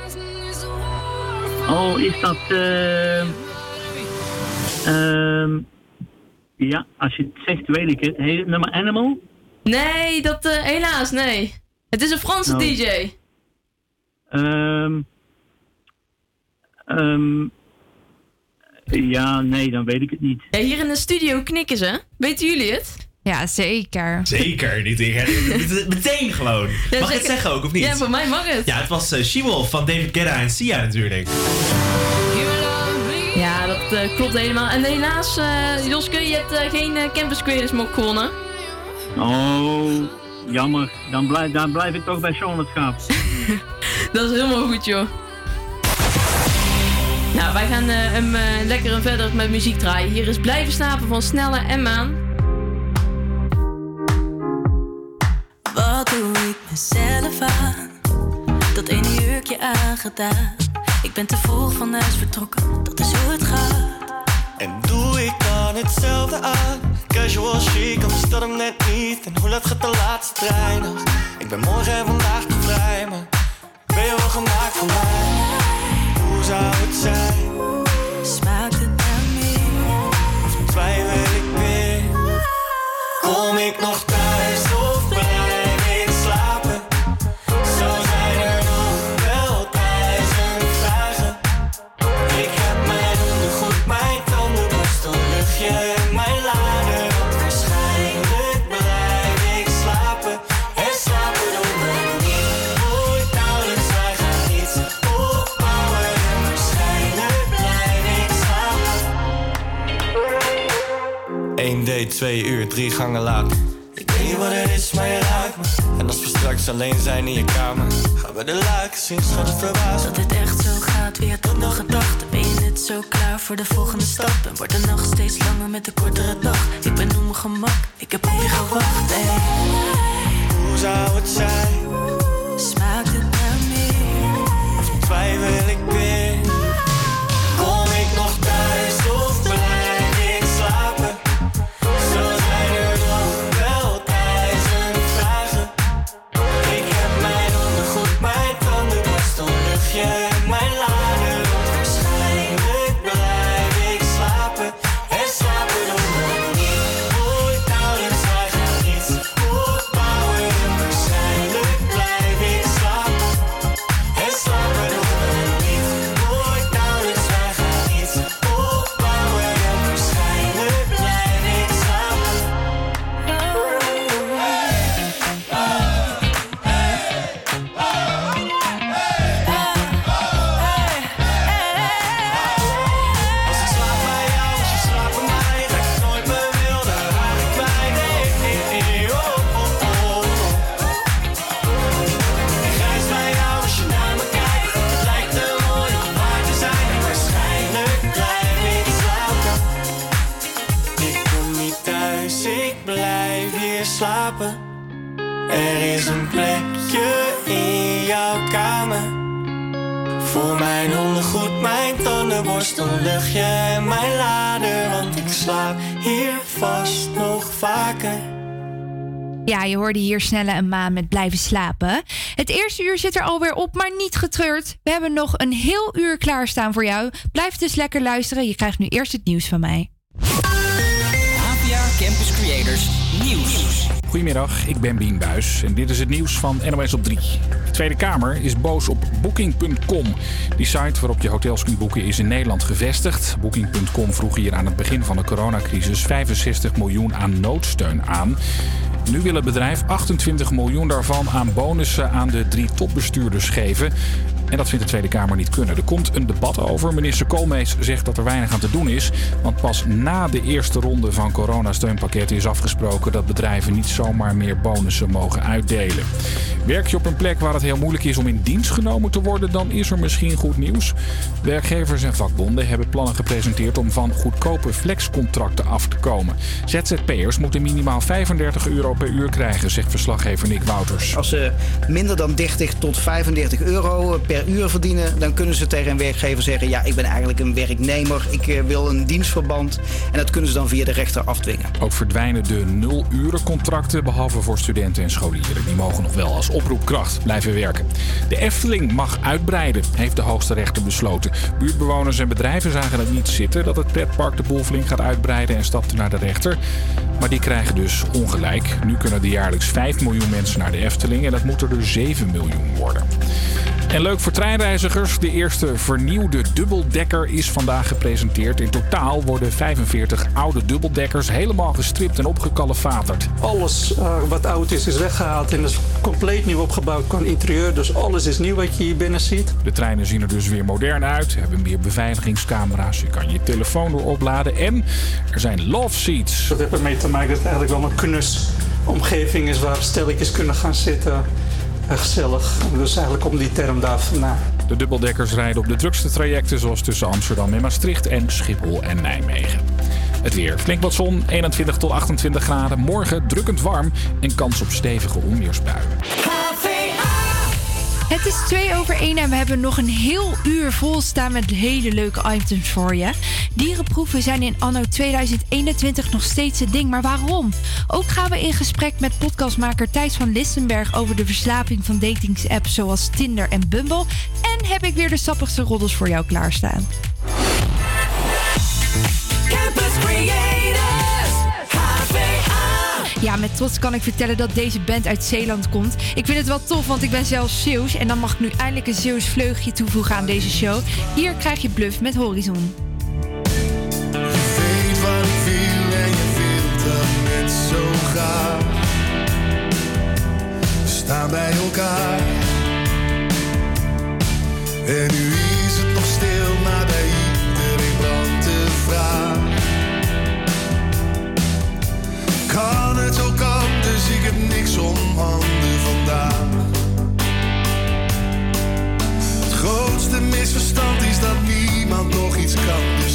Oh, is dat... eh ehm, ja, als je het zegt, weet ik het. Heet het nummer Animal? Nee, dat helaas, nee. Het is een Franse Oh. DJ. Ehm ehm, ja, nee, dan weet ik het niet. Ja, hier in de studio knikken ze. Weten jullie het? Ja, zeker. Zeker, niet meteen gewoon. Ja, Mag ik het zeggen ook, of niet? Ja, voor mij mag het. Ja, het was uh, She-Wolf van David Guetta en Sia natuurlijk. Ja, dat eh, klopt helemaal. En helaas, eh Joske, je hebt eh, geen eh, Campus Creators mok gewonnen. Oh, jammer. Dan blijf, dan blijf ik toch bij Sean het Schaap. Dat is helemaal goed, joh. Nou, wij gaan eh, hem eh, lekker en verder met muziek draaien. Hier is Blijven slapen van Snelle en Maan. Wat doe ik mezelf aan? Dat ene jurkje aangedaan. Ik ben te vroeg van huis vertrokken, dat is hoe het gaat. En doe ik dan hetzelfde aan? Casual chic, is dat hem net niet? En hoe laat gaat de laatste trein nog? Ik ben morgen en vandaag te vrij, maar ben je wel gemaakt voor mij? Hoe Twee uur, drie gangen later. Ik weet niet wat het is, maar je raakt me. En als we straks alleen zijn in je kamer, gaan we de luiken zien, schat het verbazen. Dat het echt zo gaat, wie had dat nog gedacht? Ben je net zo klaar voor de volgende stap? En wordt de nacht steeds langer met de kortere dag? Ik ben op mijn gemak, ik heb op je gewacht. Hey. Hoe zou het zijn? Smaakt het naar meer? Of twijfel slapen. Er is een plekje in jouw kamer. Voor mijn ondergoed, mijn tandenborstel, luchtje en mijn lader. Want ik slaap hier vast nog vaker. Ja, je hoorde hier Snelle en Maan met blijven slapen. Het eerste uur zit er alweer op, maar niet getreurd. We hebben nog een heel uur klaarstaan voor jou. Blijf dus lekker luisteren. Je krijgt nu eerst het nieuws van mij. APA Campus Creators Nieuws. Goedemiddag, ik ben Bien Buis en dit is het nieuws van NOS op 3. De Tweede Kamer is boos op Booking.com. Die site waarop je hotels kunt boeken is in Nederland gevestigd. Booking.com vroeg hier aan het begin van de coronacrisis 65 miljoen aan noodsteun aan. Nu wil het bedrijf 28 miljoen daarvan aan bonussen aan de drie topbestuurders geven. En dat vindt de Tweede Kamer niet kunnen. Er komt een debat over. Minister Koolmees zegt dat er weinig aan te doen is. Want pas na de eerste ronde van coronasteunpakketten is afgesproken dat bedrijven niet zomaar meer bonussen mogen uitdelen. Werk je op een plek waar het heel moeilijk is om in dienst genomen te worden, dan is er misschien goed nieuws. Werkgevers en vakbonden hebben plannen gepresenteerd om van goedkope flexcontracten af te komen. ZZP'ers moeten minimaal 35 euro per uur krijgen, zegt verslaggever Nick Wouters. Als ze minder dan 30 tot 35 euro per uur verdienen, dan kunnen ze tegen een werkgever zeggen: Ja, ik ben eigenlijk een werknemer, ik eh, wil een dienstverband. En dat kunnen ze dan via de rechter afdwingen. Ook verdwijnen de nul-urencontracten, behalve voor studenten en scholieren. Die mogen nog wel als oproepkracht blijven werken. De Efteling mag uitbreiden, heeft de hoogste rechter besloten. Buurtbewoners en bedrijven zagen het niet zitten dat het pretpark de Boelvling gaat uitbreiden en stapten naar de rechter. Maar die krijgen dus ongelijk. Nu kunnen er jaarlijks 5 miljoen mensen naar de Efteling en dat moet er dus 7 miljoen worden. En leuk voor treinreizigers, de eerste vernieuwde dubbeldekker is vandaag gepresenteerd. In totaal worden 45 oude dubbeldekkers helemaal gestript en opgekalefaterd. Alles eh, wat oud is, is weggehaald en is compleet nieuw opgebouwd qua interieur. Dus alles is nieuw wat je hier binnen ziet. De treinen zien er dus weer modern uit, hebben meer beveiligingscamera's, je kan je telefoon door opladen en er zijn love seats. Dat heeft ermee te maken dat het eigenlijk wel een knus omgeving is waar stelletjes kunnen gaan zitten. Gezellig. Dus eigenlijk om die term daar vandaan. De dubbeldekkers rijden op de drukste trajecten zoals tussen Amsterdam en Maastricht en Schiphol en Nijmegen. Het weer. Flink wat zon, 21 tot 28 graden. Morgen drukkend warm en kans op stevige onweersbuien. Het is 2 over 1 en we hebben nog een heel uur vol staan met hele leuke items voor je. Dierenproeven zijn in anno 2021 nog steeds het ding, maar waarom? Ook gaan we in gesprek met podcastmaker Thijs van Lissenberg over de verslaving van datingsapps zoals Tinder en Bumble. En heb ik weer de sappigste roddels voor jou klaarstaan. Campus HVA. Ja, met trots kan ik vertellen dat deze band uit Zeeland komt. Ik vind het wel tof, want ik ben zelf Zeeuws. En dan mag ik nu eindelijk een Zeeuws vleugje toevoegen aan deze show. Hier krijg je Bluff met Horizon. staan bij elkaar. En nu is het nog stil, maar bij Kan het ook anders, ik heb niks om handen vandaag. Het grootste misverstand is dat niemand nog iets kan, dus.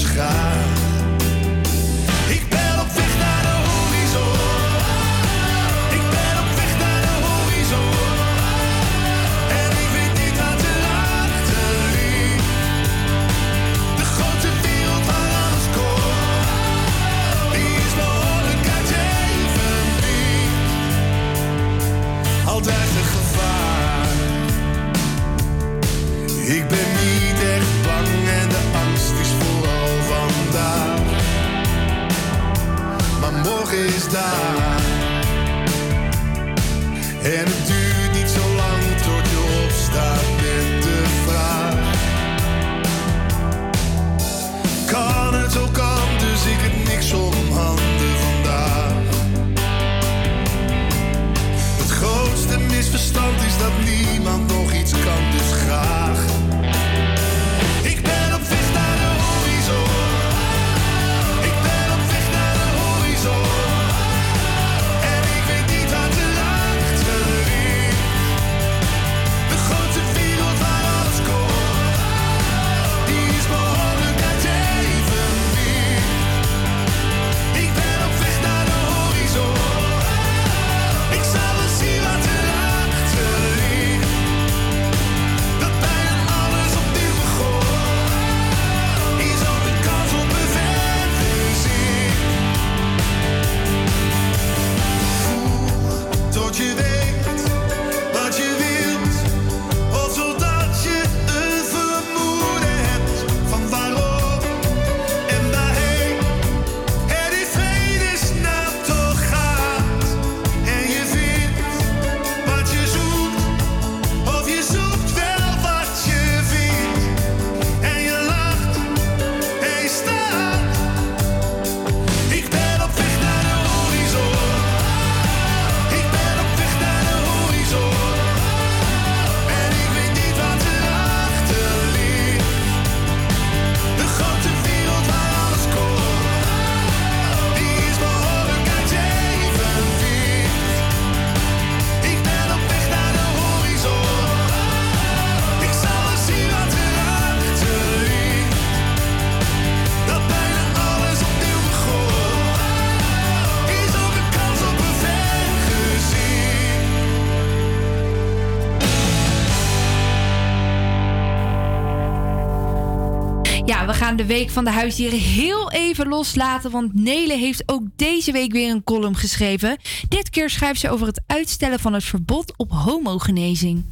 Gaan de week van de huisdieren heel even loslaten. Want Nele heeft ook deze week weer een column geschreven. Dit keer schrijft ze over het uitstellen van het verbod op homogenezing.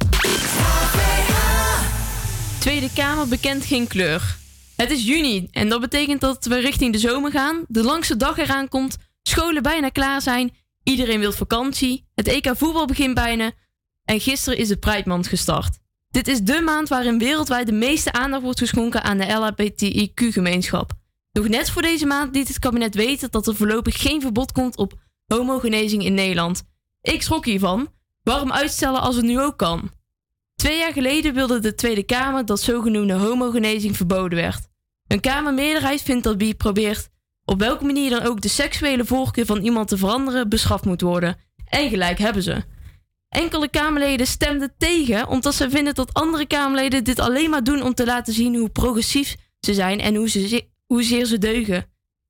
Tweede Kamer bekent geen kleur. Het is juni en dat betekent dat we richting de zomer gaan. De langste dag eraan komt, scholen bijna klaar zijn, iedereen wil vakantie, het EK voetbal begint bijna en gisteren is de Pride gestart. Dit is de maand waarin wereldwijd de meeste aandacht wordt geschonken aan de LHBTIQ-gemeenschap. Nog net voor deze maand liet het kabinet weten dat er voorlopig geen verbod komt op homogenezing in Nederland. Ik schrok hiervan. Waarom uitstellen als het nu ook kan? Twee jaar geleden wilde de Tweede Kamer dat zogenoemde homogenezing verboden werd. Een Kamermeerderheid vindt dat wie probeert op welke manier dan ook de seksuele voorkeur van iemand te veranderen bestraft moet worden. En gelijk hebben ze. Enkele Kamerleden stemden tegen omdat ze vinden dat andere Kamerleden dit alleen maar doen om te laten zien hoe progressief ze zijn en hoe ze, hoezeer ze deugen.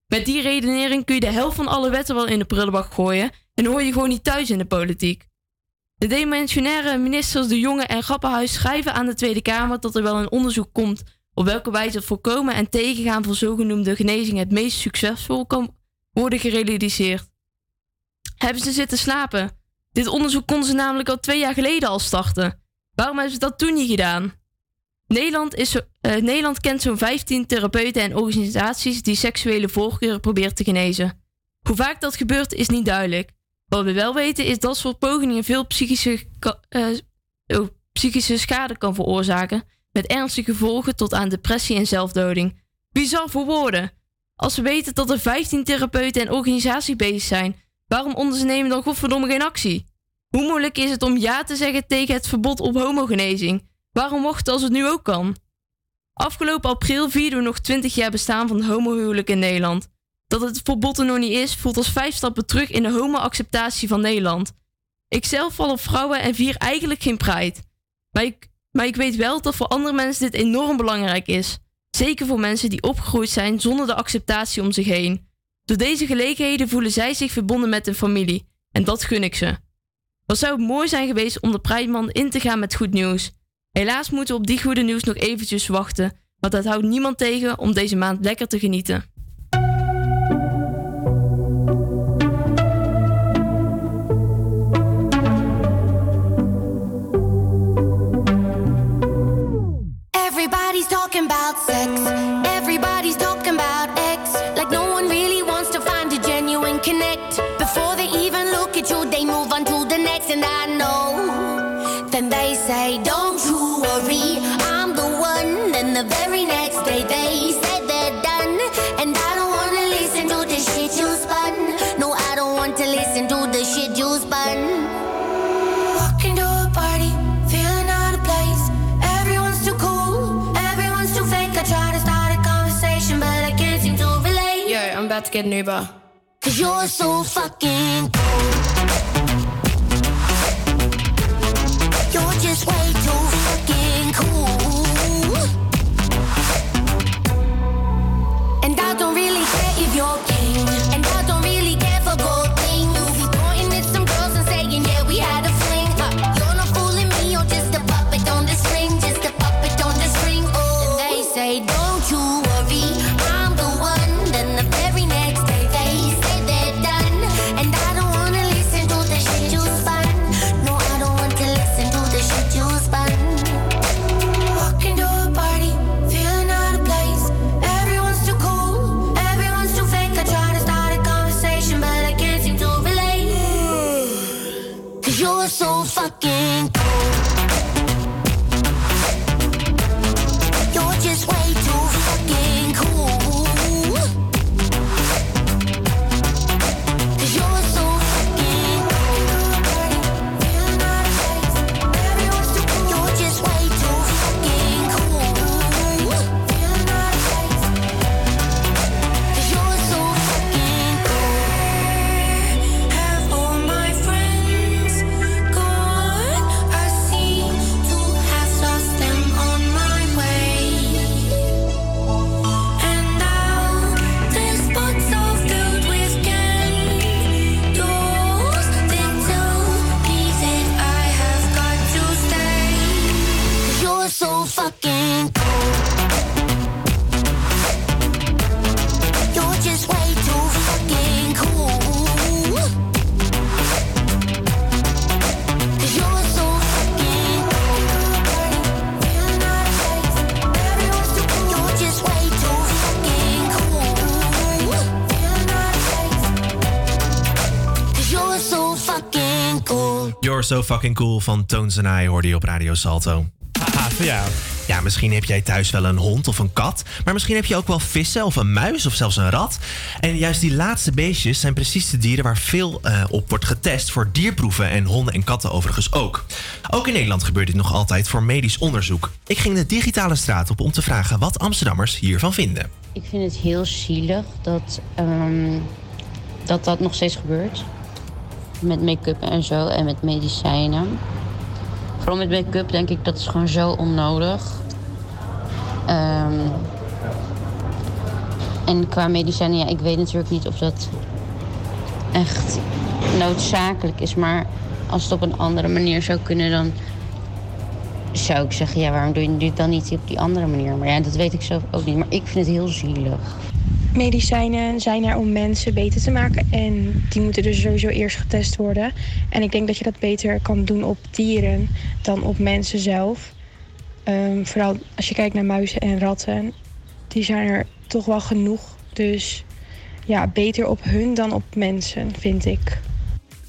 Met die redenering kun je de helft van alle wetten wel in de prullenbak gooien en hoor je gewoon niet thuis in de politiek. De demissionaire ministers De Jonge en Grappenhuis schrijven aan de Tweede Kamer dat er wel een onderzoek komt op welke wijze het voorkomen en tegengaan van zogenoemde genezing het meest succesvol kan worden gerealiseerd. Hebben ze zitten slapen? Dit onderzoek konden ze namelijk al twee jaar geleden al starten. Waarom hebben ze dat toen niet gedaan? Nederland, is, eh, Nederland kent zo'n 15 therapeuten en organisaties die seksuele voorkeuren proberen te genezen. Hoe vaak dat gebeurt is niet duidelijk. Wat we wel weten is dat soort pogingen veel psychische, eh, oh, psychische schade kan veroorzaken, met ernstige gevolgen tot aan depressie en zelfdoding. Bizar voor woorden. Als we weten dat er 15 therapeuten en organisaties bezig zijn, waarom ondernemen dan godverdomme geen actie? Hoe moeilijk is het om ja te zeggen tegen het verbod op homogenezing? Waarom mocht als het nu ook kan? Afgelopen april vierden we nog 20 jaar bestaan van homohuwelijk in Nederland. Dat het verbod er nog niet is, voelt als vijf stappen terug in de homo-acceptatie van Nederland. Ik zelf val op vrouwen en vier eigenlijk geen pride. Maar ik weet wel dat voor andere mensen dit enorm belangrijk is. Zeker voor mensen die opgegroeid zijn zonder de acceptatie om zich heen. Door deze gelegenheden voelen zij zich verbonden met hun familie. En dat gun ik ze. Wat zou het mooi zijn geweest om de Prideman in te gaan met goed nieuws. Helaas moeten we op die goede nieuws nog eventjes wachten. Want dat houdt niemand tegen om deze maand lekker te genieten. Everybody's talking about sex. Everybody's talking about to get an Uber. Cause you're so fucking cool. You're just You're So Fucking Cool van Tones and I hoorde je op Radio Salto. ja. Ja, misschien heb jij thuis wel een hond of een kat. Maar misschien heb je ook wel vissen of een muis of zelfs een rat. En juist die laatste beestjes zijn precies de dieren waar veel eh, op wordt getest voor dierproeven. En honden en katten overigens ook. Ook in Nederland gebeurt dit nog altijd voor medisch onderzoek. Ik ging de digitale straat op om te vragen wat Amsterdammers hiervan vinden. Ik vind het heel zielig dat, ehm, dat dat nog steeds gebeurt. Met make-up en zo en met medicijnen. Vooral met make-up denk ik dat is gewoon zo onnodig. Ehm, en qua medicijnen, ja, ik weet natuurlijk niet of dat echt noodzakelijk is. Maar als het op een andere manier zou kunnen, dan zou ik zeggen, ja, waarom doe je het dan niet op die andere manier? Maar ja, dat weet ik zelf ook niet. Maar ik vind het heel zielig. Medicijnen zijn er om mensen beter te maken en die moeten dus sowieso eerst getest worden. En ik denk dat je dat beter kan doen op dieren dan op mensen zelf. Ehm, vooral als je kijkt naar muizen en ratten, die zijn er toch wel genoeg. Dus ja, beter op hun dan op mensen, vind ik.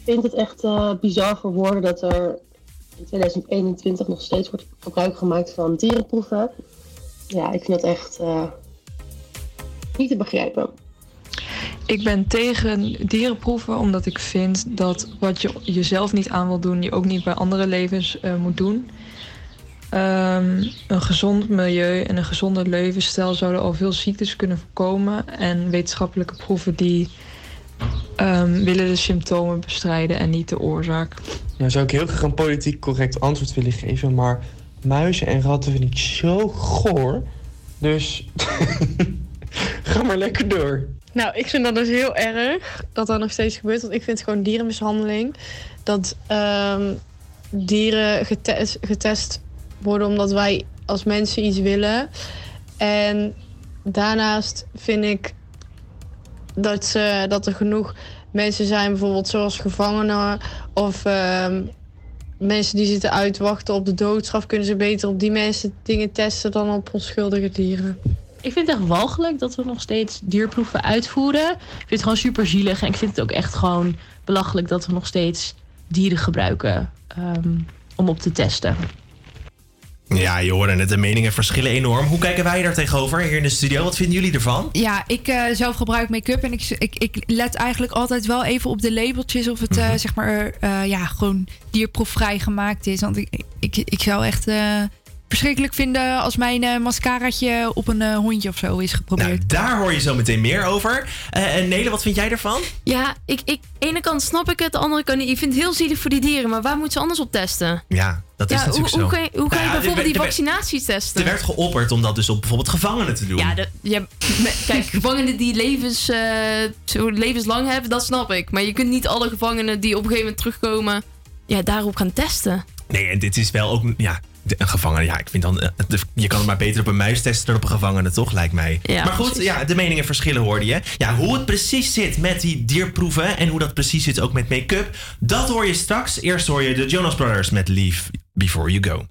Ik vind het echt eh, bizar voor woorden dat er in 2021 nog steeds wordt gebruik gemaakt van dierenproeven. Ja, ik vind dat echt eh, niet te begrijpen. Ik ben tegen dierenproeven omdat ik vind dat wat je jezelf niet aan wil doen, je ook niet bij andere levens eh, moet doen. Ehm, een gezond milieu en een gezonde levensstijl zouden al veel ziektes kunnen voorkomen. En wetenschappelijke proeven die ehm, willen de symptomen bestrijden en niet de oorzaak. Nou zou ik heel graag een politiek correct antwoord willen geven, maar muizen en ratten vind ik zo goor. Dus ga maar lekker door. Nou, ik vind dat dus heel erg dat dat nog steeds gebeurt. Want ik vind het gewoon dierenmishandeling. Dat ehm, dieren getest, worden omdat wij als mensen iets willen. En daarnaast vind ik dat, ze, dat er genoeg mensen zijn, bijvoorbeeld zoals gevangenen of ehm, mensen die zitten uitwachten op de doodstraf. Kunnen ze beter op die mensen dingen testen dan op onschuldige dieren. Ik vind het echt walgelijk dat we nog steeds dierproeven uitvoeren. Ik vind het gewoon super zielig. En ik vind het ook echt gewoon belachelijk dat we nog steeds dieren gebruiken ehm, om op te testen. Ja, je hoorde het. De meningen verschillen enorm. Hoe kijken wij daar tegenover hier in de studio? Wat vinden jullie ervan? Ja, ik eh, zelf gebruik make-up en ik, ik, ik let eigenlijk altijd wel even op de labeltjes of het eh, zeg maar eh, ja, gewoon dierproefvrij gemaakt is. Want ik, ik, ik zou echt eh, verschrikkelijk vinden als mijn eh, mascaraatje op een eh, hondje of zo is geprobeerd. Nou, daar hoor je zo meteen meer over. Eh, en Nele, wat vind jij ervan? Ja, ik, ik, ene kant snap ik het, de andere kant niet. Ik vind het heel zielig voor die dieren, maar waar moeten ze anders op testen? Ja, dat is natuurlijk hoe, zo. Hoe kan je, hoe kan Nou je ja, bijvoorbeeld die werd- vaccinaties testen? Er werd geopperd om dat dus op bijvoorbeeld gevangenen te doen. Ja, de, kijk, gevangenen die levens, eh, zo levenslang hebben, dat snap ik. Maar je kunt niet alle gevangenen die op een gegeven moment terugkomen, ja, daarop gaan testen. Nee, en dit is wel ook ja, de- een gevangene. Ja, ik vind dan. eh, de- je kan het maar beter op een muis testen dan op een gevangene, toch? Lijkt mij. Ja, maar goed, precies. ja, de meningen verschillen hoorde je. Ja, hoe het precies zit met die dierproeven en hoe dat precies zit ook met make-up, dat hoor je straks. Eerst hoor je de Jonas Brothers met Leave Before You Go.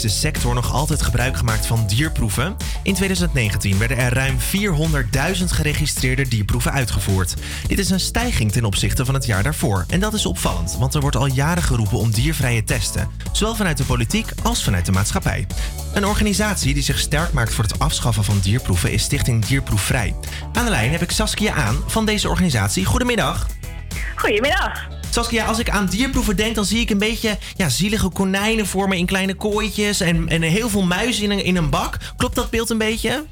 De sector nog altijd gebruik gemaakt van dierproeven. In 2019 werden er ruim 400.000 geregistreerde dierproeven uitgevoerd. Dit is een stijging ten opzichte van het jaar daarvoor. En dat is opvallend, want er wordt al jaren geroepen om diervrije testen. Zowel vanuit de politiek als vanuit de maatschappij. Een organisatie die zich sterk maakt voor het afschaffen van dierproeven is Stichting Dierproefvrij. Aan de lijn heb ik Saskia aan van deze organisatie. Goedemiddag. Goedemiddag. Saskia, als ik aan dierproeven denk, dan zie ik een beetje ja, zielige konijnen voor me in kleine kooitjes en, en heel veel muizen in een, in een bak. Klopt dat beeld een beetje?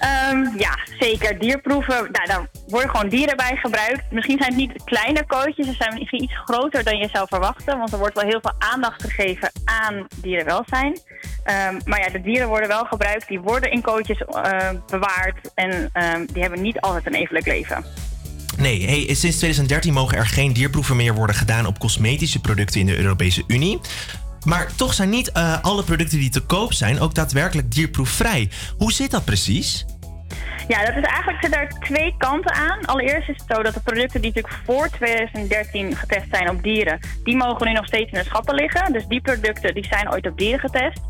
Ehm, ja, zeker. Dierproeven, nou, daar worden gewoon dieren bij gebruikt. Misschien zijn het niet kleine kootjes, ze zijn misschien iets groter dan je zou verwachten. Want er wordt wel heel veel aandacht gegeven aan dierenwelzijn. Ehm, maar ja, de dieren worden wel gebruikt, die worden in kootjes eh, bewaard. En ehm, die hebben niet altijd een evenlijk leven. Nee, sinds 2013 mogen er geen dierproeven meer worden gedaan op cosmetische producten in de Europese Unie. Maar toch zijn niet eh, alle producten die te koop zijn ook daadwerkelijk dierproefvrij. Hoe zit dat precies? Ja, dat is eigenlijk zitten er twee kanten aan. Allereerst is het zo dat de producten die natuurlijk voor 2013 getest zijn op dieren, die mogen nu nog steeds in de schappen liggen. Dus die producten die zijn ooit op dieren getest.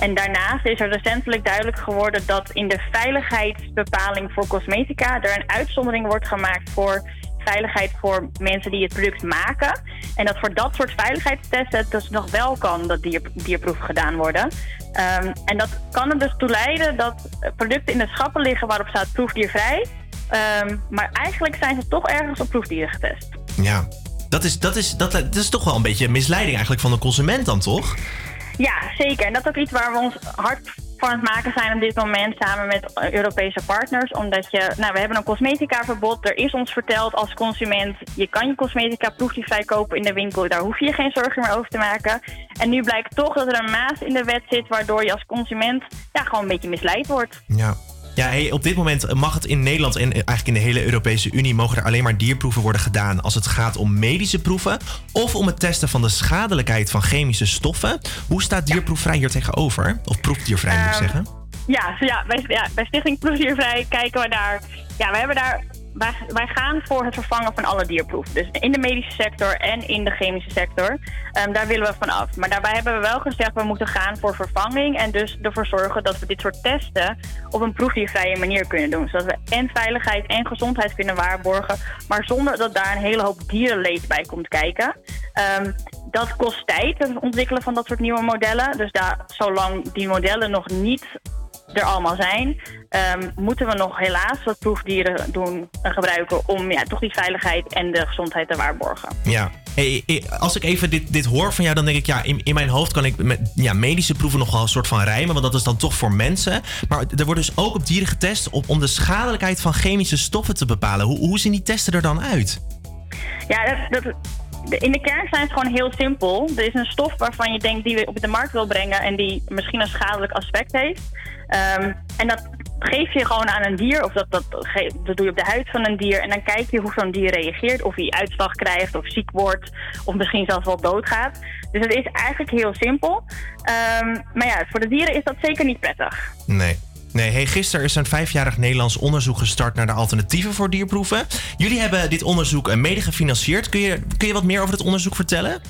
En daarnaast is er recentelijk duidelijk geworden dat in de veiligheidsbepaling voor cosmetica er een uitzondering wordt gemaakt voor veiligheid voor mensen die het product maken. En dat voor dat soort veiligheidstesten het dus nog wel kan dat dier, dierproeven gedaan worden. Ehm, en dat kan er dus toe leiden dat producten in de schappen liggen waarop staat proefdiervrij. Ehm, maar eigenlijk zijn ze toch ergens op proefdieren getest. Ja, dat is, dat, is, dat, dat is toch wel een beetje een misleiding eigenlijk van de consument dan, toch? Ja, zeker. En dat is ook iets waar we ons hard aan het maken zijn op dit moment samen met Europese partners. Omdat je, nou, we hebben een cosmetica-verbod. Er is ons verteld als consument, je kan je cosmetica proefdiervrij kopen in de winkel. Daar hoef je geen zorgen meer over te maken. En nu blijkt toch dat er een maas in de wet zit, waardoor je als consument ja, gewoon een beetje misleid wordt. Ja. Ja, hey, op dit moment mag het in Nederland en eigenlijk in de hele Europese Unie mogen er alleen maar dierproeven worden gedaan als het gaat om medische proeven of om het testen van de schadelijkheid van chemische stoffen. Hoe staat dierproefvrij hier tegenover? Of proefdiervrij moet ik Ehm, zeggen? Ja, ja, bij, ja, bij Stichting Proefdiervrij kijken we daar. Ja, we hebben daar. Wij, wij gaan voor het vervangen van alle dierproeven. Dus in de medische sector en in de chemische sector. Ehm, daar willen we van af. Maar daarbij hebben we wel gezegd, we moeten gaan voor vervanging. En dus ervoor zorgen dat we dit soort testen op een proefdiervrije manier kunnen doen. Zodat we en veiligheid en gezondheid kunnen waarborgen. Maar zonder dat daar een hele hoop dierenleed bij komt kijken. Ehm, dat kost tijd, het ontwikkelen van dat soort nieuwe modellen. Dus daar, zolang die modellen nog niet er allemaal zijn, ehm, moeten we nog helaas wat proefdieren doen en gebruiken om ja, toch die veiligheid en de gezondheid te waarborgen. Ja. Hey, eh, als ik even dit, dit hoor van jou, dan denk ik, ja, in, in mijn hoofd kan ik met ja, medische proeven nog wel een soort van rijmen, want dat is dan toch voor mensen. Maar er wordt dus ook op dieren getest op, om de schadelijkheid van chemische stoffen te bepalen. Hoe, hoe zien die testen er dan uit? Ja, dat, in de kern zijn het gewoon heel simpel. Er is een stof waarvan je denkt die je op de markt wil brengen en die misschien een schadelijk aspect heeft. Ehm, en dat geef je gewoon aan een dier, of dat, dat, dat doe je op de huid van een dier. En dan kijk je hoe zo'n dier reageert, of hij uitslag krijgt, of ziek wordt, of misschien zelfs wel doodgaat. Dus het is eigenlijk heel simpel. Ehm, maar ja, voor de dieren is dat zeker niet prettig. Nee. Nee, hey, gisteren is een vijfjarig Nederlands onderzoek gestart naar de alternatieven voor dierproeven. Jullie hebben dit onderzoek eh, mede gefinancierd. Kun je, kun je wat meer over het onderzoek vertellen?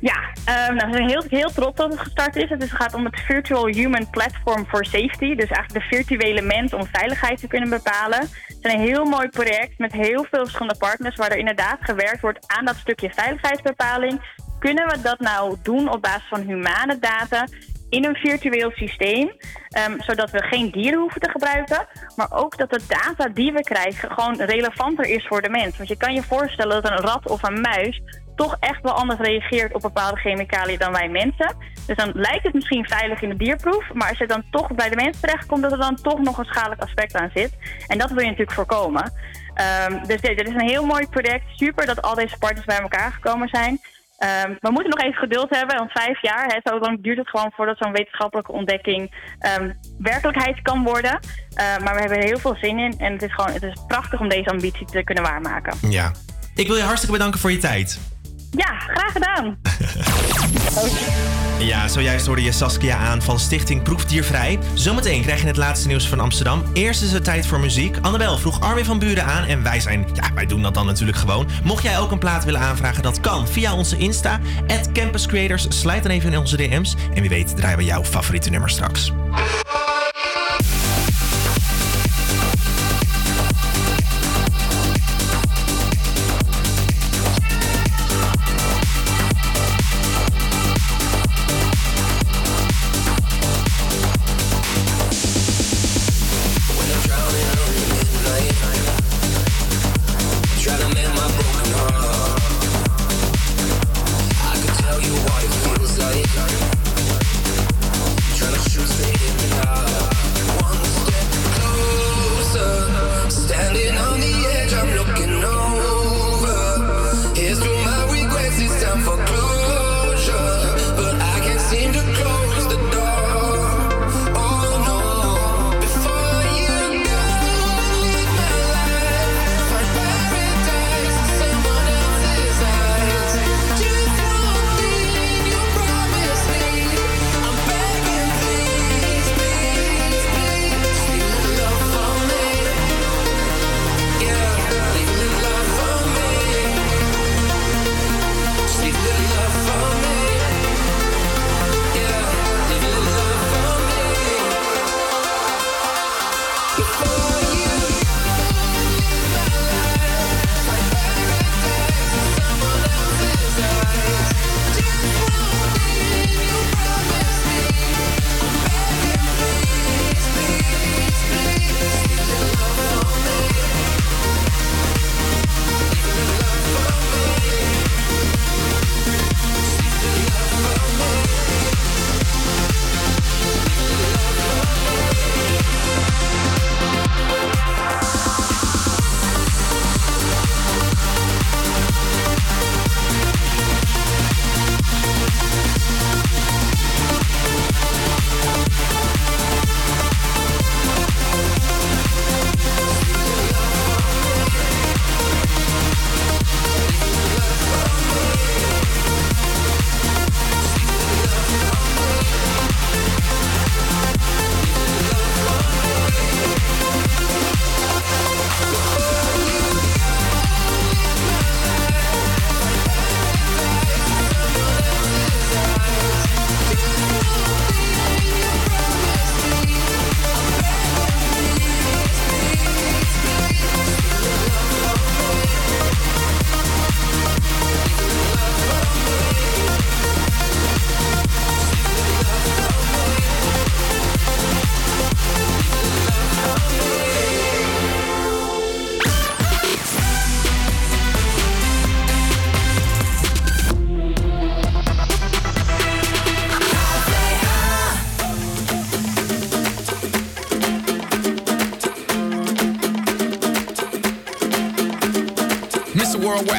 Ja, ehm, nou, we zijn heel, heel trots dat het gestart is. Het gaat om het Virtual Human Platform for Safety. Dus eigenlijk de virtuele mens om veiligheid te kunnen bepalen. Het is een heel mooi project met heel veel verschillende partners... waar er inderdaad gewerkt wordt aan dat stukje veiligheidsbepaling. Kunnen we dat nou doen op basis van humane data in een virtueel systeem, ehm, zodat we geen dieren hoeven te gebruiken, maar ook dat de data die we krijgen gewoon relevanter is voor de mens. Want je kan je voorstellen dat een rat of een muis toch echt wel anders reageert op bepaalde chemicaliën dan wij mensen. Dus dan lijkt het misschien veilig in de dierproef, maar als het dan toch bij de mens terechtkomt, dat er dan toch nog een schadelijk aspect aan zit. En dat wil je natuurlijk voorkomen. Ehm, dus dit, is een heel mooi project. Super dat al deze partners bij elkaar gekomen zijn. Ehm, we moeten nog even geduld hebben, want vijf jaar, hè, zo lang duurt het gewoon voordat zo'n wetenschappelijke ontdekking ehm, werkelijkheid kan worden. Maar we hebben er heel veel zin in en het is gewoon het is prachtig om deze ambitie te kunnen waarmaken. Ja. Ik wil je hartstikke bedanken voor je tijd. Ja, graag gedaan. Ja, zojuist hoorde je Saskia aan van Stichting Proefdiervrij. Zometeen krijg je het laatste nieuws van Amsterdam. Eerst is het tijd voor muziek. Annabel vroeg Armin van Buren aan en wij zijn, ja, wij doen dat dan natuurlijk gewoon. Mocht jij ook een plaat willen aanvragen, dat kan via onze Insta, at Campus Creators. Slijt dan even in onze DM's en wie weet draaien we jouw favoriete nummer straks.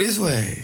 This way."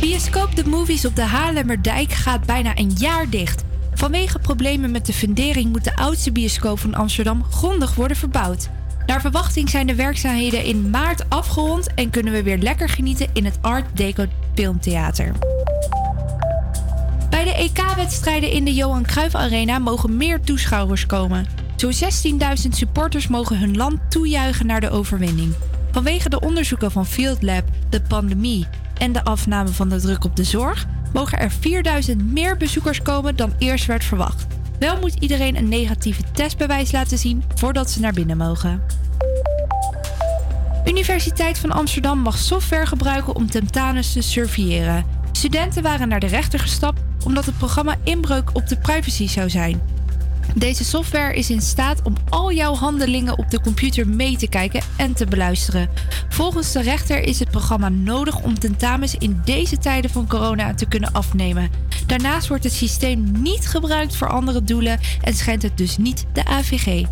Bioscoop De Movies op de Haarlemmerdijk gaat bijna een jaar dicht. Vanwege problemen met de fundering moet de oudste bioscoop van Amsterdam grondig worden verbouwd. Naar verwachting zijn de werkzaamheden in maart afgerond en kunnen we weer lekker genieten in het Art Deco Filmtheater. Bij de EK-wedstrijden in de Johan Cruijff Arena mogen meer toeschouwers komen. Zo'n 16.000 supporters mogen hun land toejuichen naar de overwinning. Vanwege de onderzoeken van Field Lab, de pandemie en de afname van de druk op de zorg, mogen er 4000 meer bezoekers komen dan eerst werd verwacht. Wel moet iedereen een negatieve testbewijs laten zien voordat ze naar binnen mogen. Universiteit van Amsterdam mag software gebruiken om tentamens te surveilleren. Studenten waren naar de rechter gestapt omdat het programma inbreuk op de privacy zou zijn. Deze software is in staat om al jouw handelingen op de computer mee te kijken en te beluisteren. Volgens de rechter is het programma nodig om tentamens in deze tijden van corona te kunnen afnemen. Daarnaast wordt het systeem niet gebruikt voor andere doelen en schijnt het dus niet de AVG.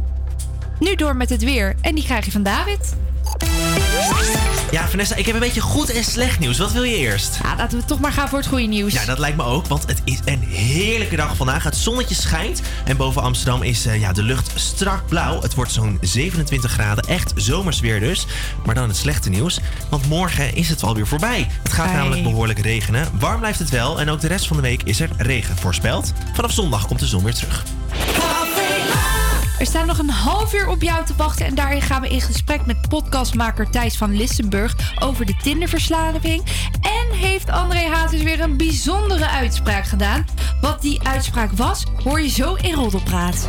Nu door met het weer en die krijg je van David. Ja, Vanessa, ik heb een beetje goed en slecht nieuws. Wat wil je eerst? Ja, laten we toch maar gaan voor het goede nieuws. Ja, dat lijkt me ook, want het is een heerlijke dag vandaag. Het zonnetje schijnt en boven Amsterdam is eh, ja, de lucht strak blauw. Het wordt zo'n 27 graden, echt zomersweer dus. Maar dan het slechte nieuws, want morgen is het alweer voorbij. Het gaat namelijk behoorlijk regenen. Warm blijft het wel en ook de rest van de week is er regen voorspeld. Vanaf zondag komt de zon weer terug. Er staat nog een half uur op jou te wachten en daarin gaan we in gesprek met podcastmaker Thijs van Lissenburg over de Tinderverslaving. En heeft André Hazes weer een bijzondere uitspraak gedaan. Wat die uitspraak was, hoor je zo in Roddelpraat.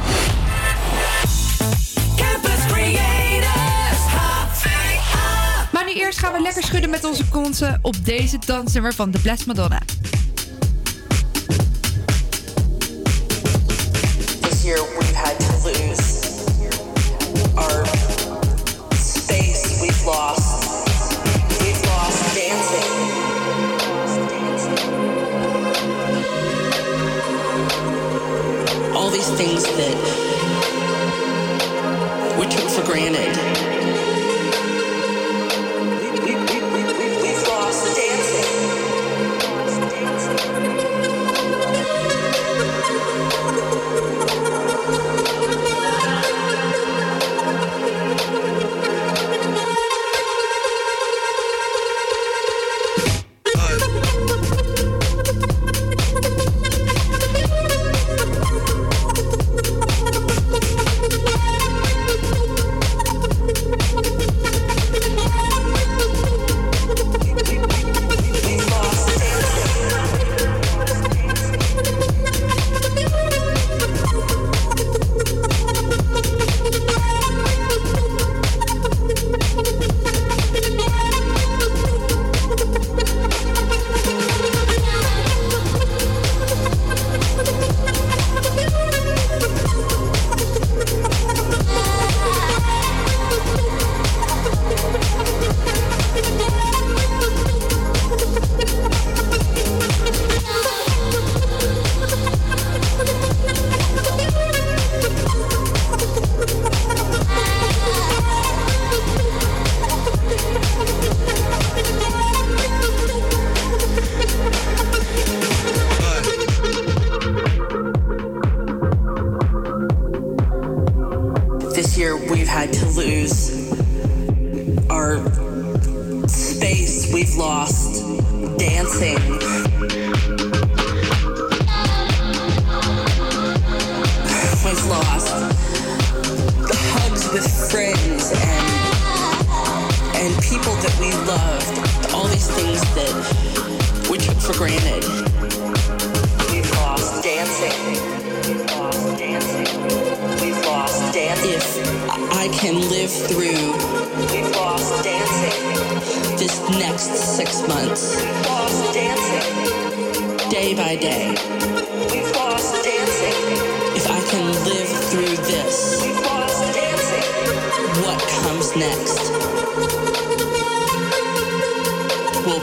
Campus Creators, HVA. Maar nu eerst gaan we lekker schudden met onze konsen op deze dansnummer van The Blessed Madonna. Things that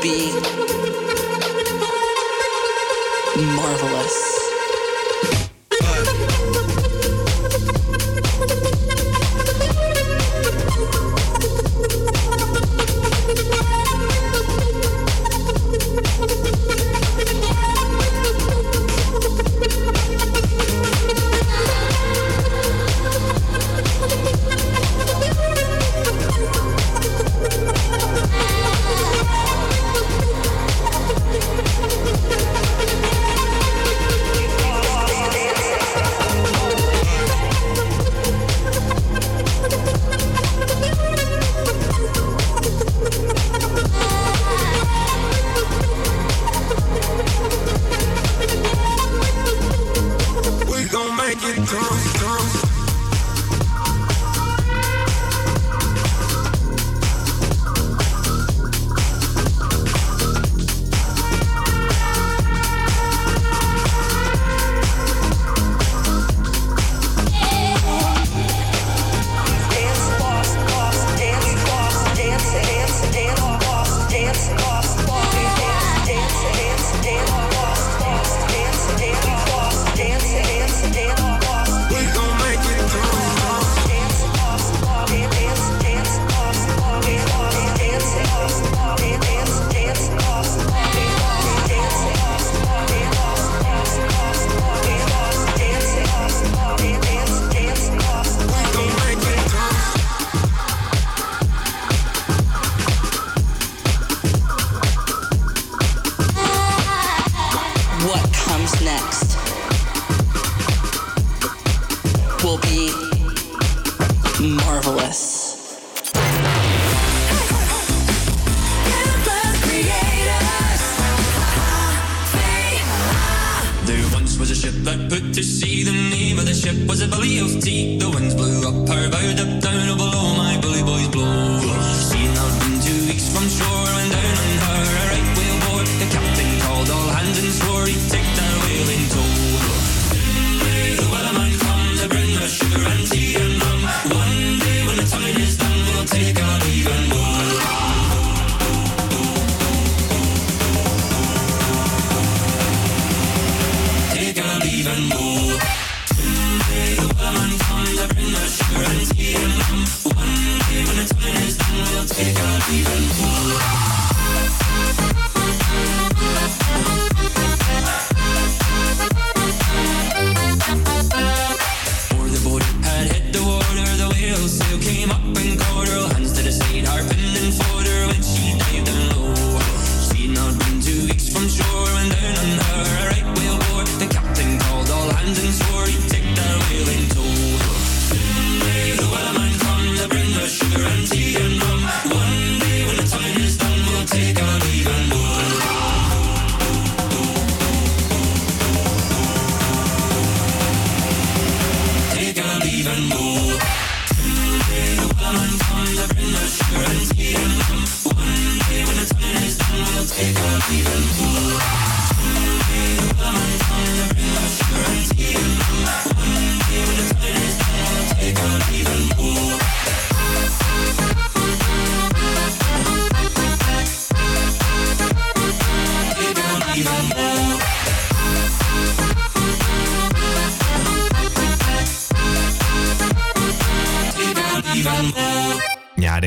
be.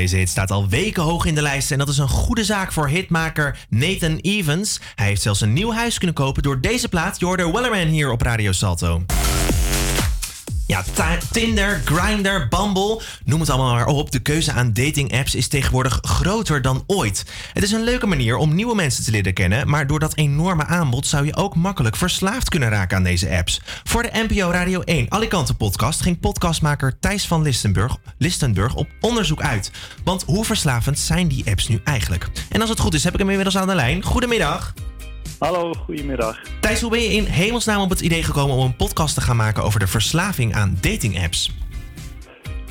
Deze hit staat al weken hoog in de lijst en dat is een goede zaak voor hitmaker Nathan Evans. Hij heeft zelfs een nieuw huis kunnen kopen door deze plaat. Jordan Wellerman hier op Radio Salto. Ja, Tinder, Grindr, Bumble, noem het allemaal maar op. De keuze aan dating-apps is tegenwoordig groter dan ooit. Het is een leuke manier om nieuwe mensen te leren kennen, maar door dat enorme aanbod zou je ook makkelijk verslaafd kunnen raken aan deze apps. Voor de NPO Radio 1 Alicante podcast ging podcastmaker Thijs van Listenburg, Listenburg op onderzoek uit. Want hoe verslavend zijn die apps nu eigenlijk? En als het goed is, heb ik hem inmiddels aan de lijn. Goedemiddag. Hallo, goedemiddag. Thijs, hoe ben je in hemelsnaam op het idee gekomen om een podcast te gaan maken over de verslaving aan dating-apps?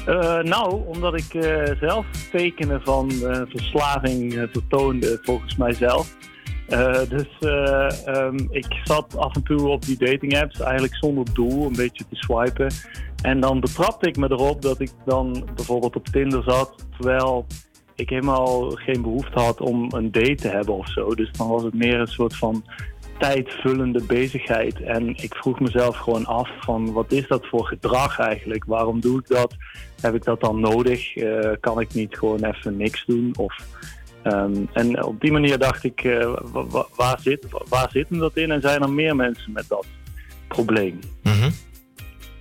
Eh, nou, omdat ik eh, zelf tekenen van eh, verslaving vertoonde, volgens mijzelf. Dus eh, ehm, ik zat af en toe op die dating apps eigenlijk zonder doel, een beetje te swipen. En dan betrapte ik me erop dat ik dan bijvoorbeeld op Tinder zat, terwijl ik helemaal geen behoefte had om een date te hebben of zo. Dus dan was het meer een soort van tijdvullende bezigheid. En ik vroeg mezelf gewoon af van wat is dat voor gedrag eigenlijk? Waarom doe ik dat? Heb ik dat dan nodig? Eh, kan ik niet gewoon even niks doen? Of, ehm, en op die manier dacht ik, eh, wa- wa- waar, zit, waar zit dat in? En zijn er meer mensen met dat probleem? Mhm.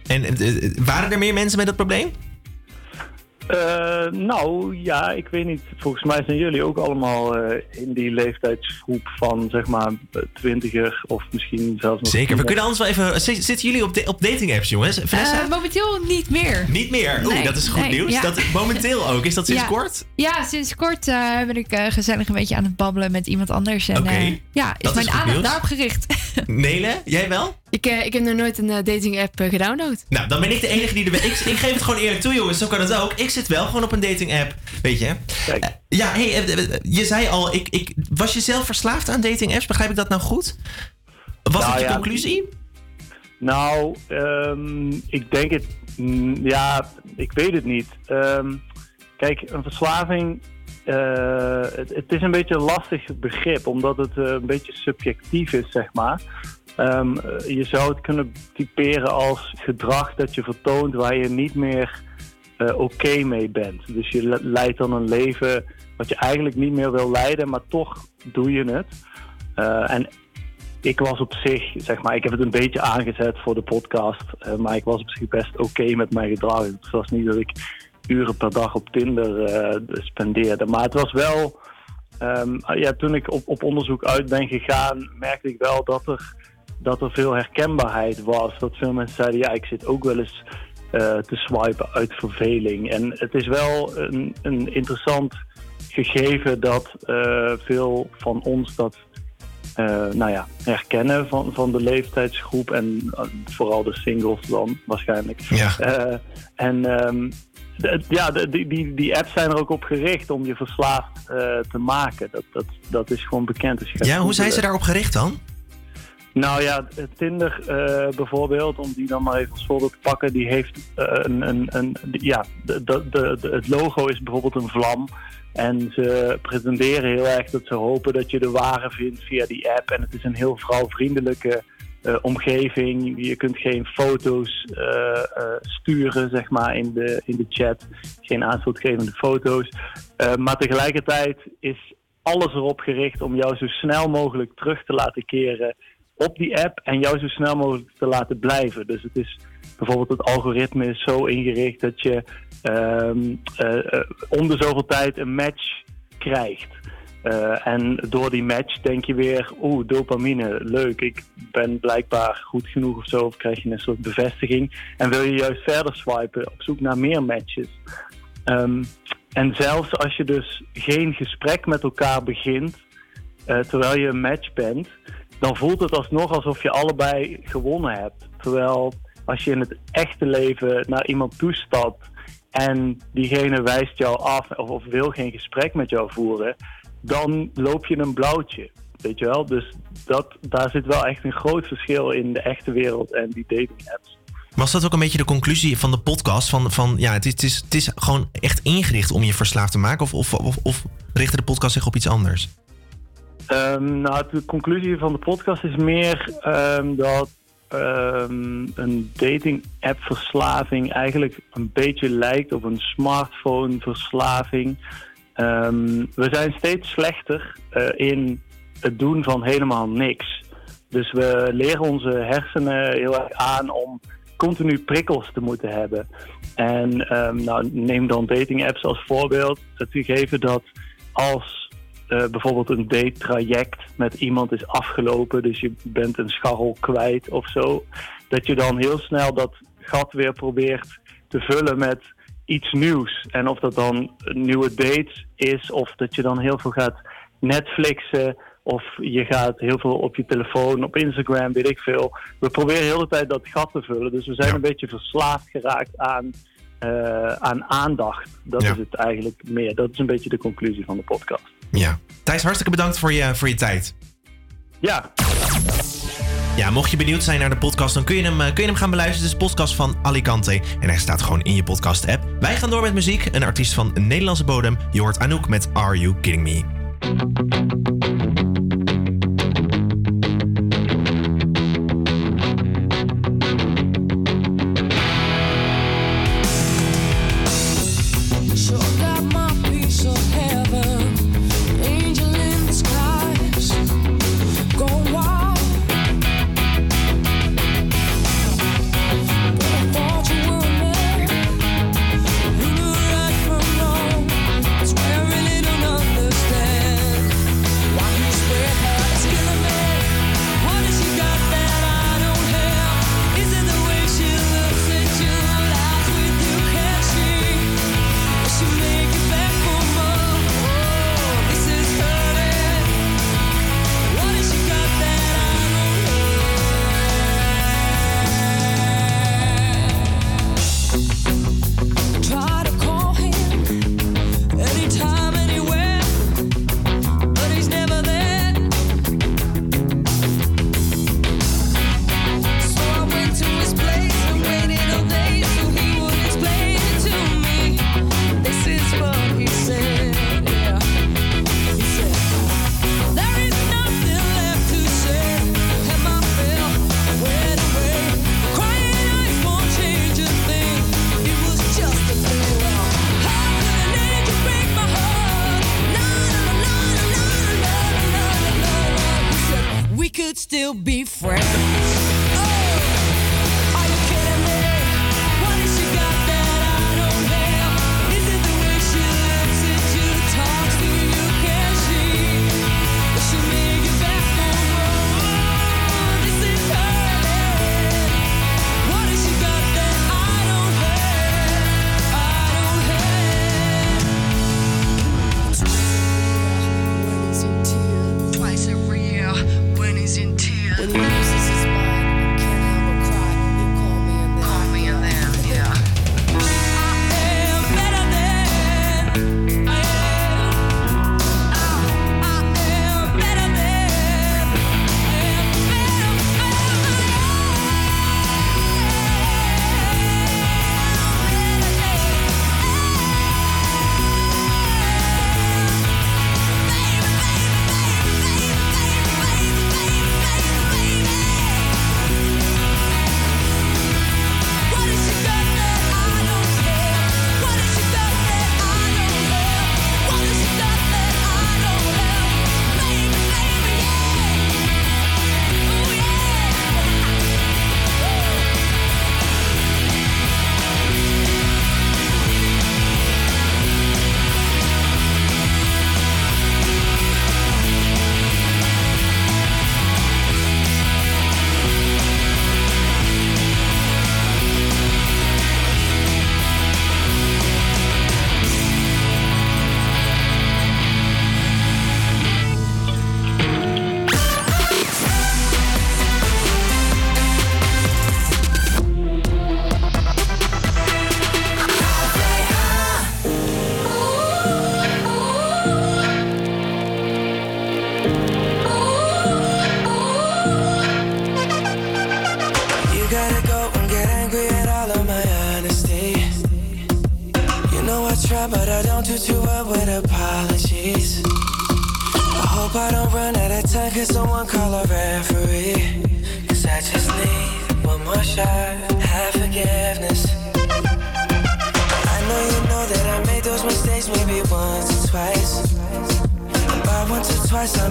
En eh, waren er meer mensen met dat probleem? Eh, nou, ja, ik weet niet. Volgens mij zijn jullie ook allemaal eh, in die leeftijdsgroep van zeg maar twintiger of misschien zelfs nog... Zeker. We kunnen anders wel even. Zitten jullie op, de, op dating-apps, jongens? Vanessa? Eh, momenteel niet meer. Niet meer. Oeh, nee, dat is goed nee, nieuws. ja. Dat, momenteel ook. Is dat sinds Ja. kort? Ja, sinds kort eh, ben ik eh, gezellig een beetje aan het babbelen met iemand anders. En Oké. ja, is Dat is mijn goed aandacht nieuws. daarop gericht. Nele, jij wel? Ik, eh, ik heb nog nooit een eh, dating app eh, gedownload. Nou, dan ben ik de enige die er ben. Ik, ik geef het gewoon eerlijk toe, jongens. Zo kan het ook. Ik zit wel gewoon op een dating-app. Weet je? Ja, hey, je zei al, ik, ik, was je zelf verslaafd aan dating-apps? Begrijp ik dat nou goed? Was Nou dat je ja, conclusie? Nou, ehm, ik denk het. mm, Ja, ik weet het niet. Ehm, kijk, een verslaving. eh, het, het is een beetje een lastig begrip, omdat het eh, een beetje subjectief is, zeg maar. Ehm, eh, je zou het kunnen typeren als gedrag dat je vertoont waar je niet meer eh, oké mee bent. Dus je le- leidt dan een leven wat je eigenlijk niet meer wil leiden, maar toch doe je het. Eh, en ik was op zich, zeg maar, ik heb het een beetje aangezet voor de podcast, maar ik was op zich best oké met mijn gedrag. Het was niet dat ik uren per dag op Tinder spendeerde, maar het was wel, ehm, ja, toen ik op, op onderzoek uit ben gegaan, merkte ik wel dat er, dat er veel herkenbaarheid was. Dat veel mensen zeiden, ja, ik zit ook wel eens eh, te swipen uit verveling. En het is wel een, een interessant gegeven dat eh, veel van ons dat eh, nou ja, herkennen van, van de leeftijdsgroep en vooral de singles dan waarschijnlijk. Ja. En ehm, ja, die, die, die apps zijn er ook op gericht om je verslaafd te maken. Dat, dat, dat is gewoon bekend. Ja, hoe zijn ze daarop gericht dan? Nou ja, Tinder eh, bijvoorbeeld, om die dan maar even als voorbeeld te pakken, die heeft eh, een, een, een ja, de, de, de, het logo is bijvoorbeeld een vlam. En ze presenteren heel erg dat ze hopen dat je de ware vindt via die app. En het is een heel vrouwvriendelijke eh, omgeving. Je kunt geen foto's sturen, zeg maar, in de, in de chat. Geen aanstootgevende foto's. Maar tegelijkertijd is alles erop gericht om jou zo snel mogelijk terug te laten keren op die app en jou zo snel mogelijk te laten blijven. Dus het is bijvoorbeeld het algoritme is zo ingericht dat je ehm, eh, eh, om de zoveel tijd een match krijgt. Eh, en door die match denk je weer, oeh, dopamine, leuk, ik ben blijkbaar goed genoeg of zo. Of krijg je een soort bevestiging. En wil je juist verder swipen op zoek naar meer matches. Ehm, en zelfs als je dus geen gesprek met elkaar begint, terwijl je een match bent, dan voelt het alsnog alsof je allebei gewonnen hebt. Terwijl als je in het echte leven naar iemand toestapt en diegene wijst jou af of, of wil geen gesprek met jou voeren, dan loop je een blauwtje. Weet je wel? Dus dat, daar zit wel echt een groot verschil in de echte wereld en die dating apps. Was dat ook een beetje de conclusie van de podcast? Van, van ja, het is, het, is, het is gewoon echt ingericht om je verslaafd te maken? Of, of, of, of richtte de podcast zich op iets anders? Ehm, nou, de conclusie van de podcast is meer ehm, dat ehm, een dating app verslaving eigenlijk een beetje lijkt op een smartphone verslaving. we zijn steeds slechter eh, in het doen van helemaal niks. Dus we leren onze hersenen heel erg aan om continu prikkels te moeten hebben. En nou, neem dan dating apps als voorbeeld. Dat u geven dat als eh, bijvoorbeeld een date-traject met iemand is afgelopen, dus je bent een scharrel kwijt of zo, dat je dan heel snel dat gat weer probeert te vullen met iets nieuws. En of dat dan een nieuwe date is, of dat je dan heel veel gaat Netflixen, of je gaat heel veel op je telefoon, op Instagram, weet ik veel. We proberen heel de tijd dat gat te vullen, dus we zijn een beetje verslaafd geraakt aan. Eh, aan aandacht. Dat is het eigenlijk meer. Dat is een beetje de conclusie van de podcast. Ja. Thijs, hartstikke bedankt voor je, voor je tijd. Ja. Ja, mocht je benieuwd zijn naar de podcast, dan kun je hem, eh, kun je hem gaan beluisteren. Het is de podcast van Alicante en hij staat gewoon in je podcast-app. Wij gaan door met muziek. Een artiest van een Nederlandse bodem. Je hoort Anouk met Are You Kidding Me?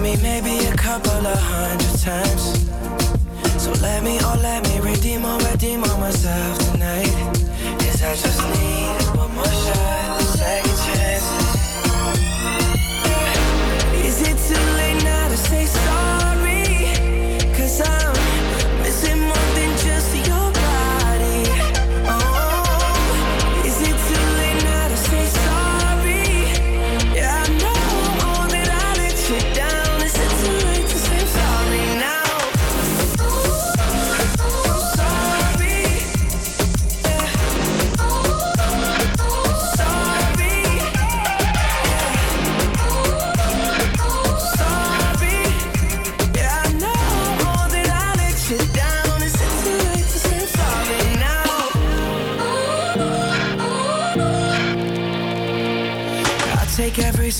me maybe a couple of hundred times. So let me, oh let me redeem or redeem on myself tonight. Cause I just need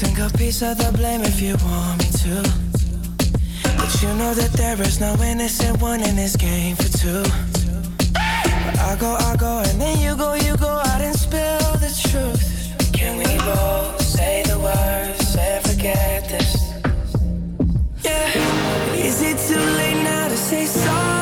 take single piece of the blame if you want me to. But you know that there is no innocent one in this game for two. I go, I go, and then you go, you go out and spill the truth. Can we both say the words and forget this? Yeah. Is it too late now to say sorry?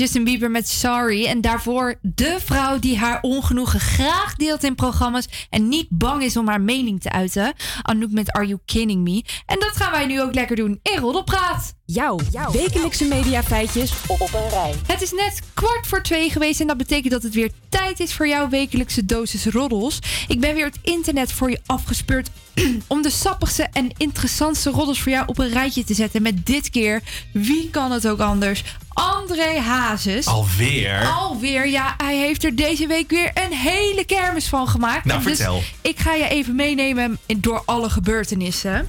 Justin Bieber met Sorry. En daarvoor de vrouw die haar ongenoegen graag deelt in programma's. En niet bang is om haar mening te uiten. Anouk met Are You Kidding Me? En dat gaan wij nu ook lekker doen in Roddelpraat. Jouw wekelijkse mediafeitjes op een rij. Het is net kwart voor twee geweest en dat betekent dat het weer tijd is voor jouw wekelijkse dosis roddels. Ik ben weer het internet voor je afgespeurd om de sappigste en interessantste roddels voor jou op een rijtje te zetten. Met dit keer, wie kan het ook anders? André Hazes. Alweer? Alweer, ja. Hij heeft er deze week weer een hele kermis van gemaakt. Nou, Dus vertel. ik ga je even meenemen door alle gebeurtenissen.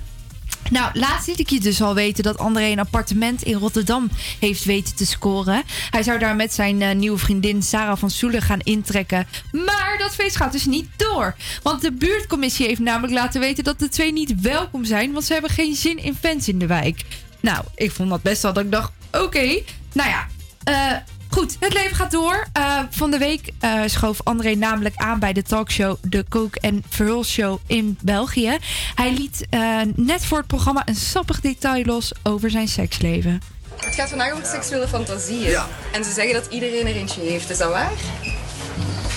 Nou, laatst liet ik je dus al weten dat André een appartement in Rotterdam heeft weten te scoren. Hij zou daar met zijn eh, nieuwe vriendin Sarah van Soelen gaan intrekken. Maar dat feest gaat dus niet door. Want de buurtcommissie heeft namelijk laten weten dat de twee niet welkom zijn, want ze hebben geen zin in fans in de wijk. Nou, ik vond dat best wel dat ik dacht, oké. Nou ja, eh, goed, het leven gaat door. Eh, van de week eh, schoof André namelijk aan bij de talkshow De Kook en Verhul Show in België. Hij liet eh, net voor het programma een sappig detail los over zijn seksleven. Het gaat vandaag over seksuele fantasieën. En ze zeggen dat iedereen er eentje heeft. Is dat waar?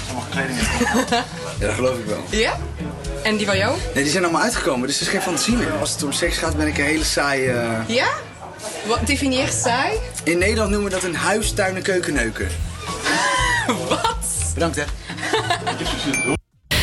Sommige kleding Ja, dat geloof ik wel. Ja? En die van jou? Nee, die zijn allemaal uitgekomen, dus het is geen fantasie meer. Als het om seks gaat, ben ik een hele saaie... Ja? Wat definieert saai? In Nederland noemen we dat een huis, tuin en keukenneuken. Wat? Bedankt, hè.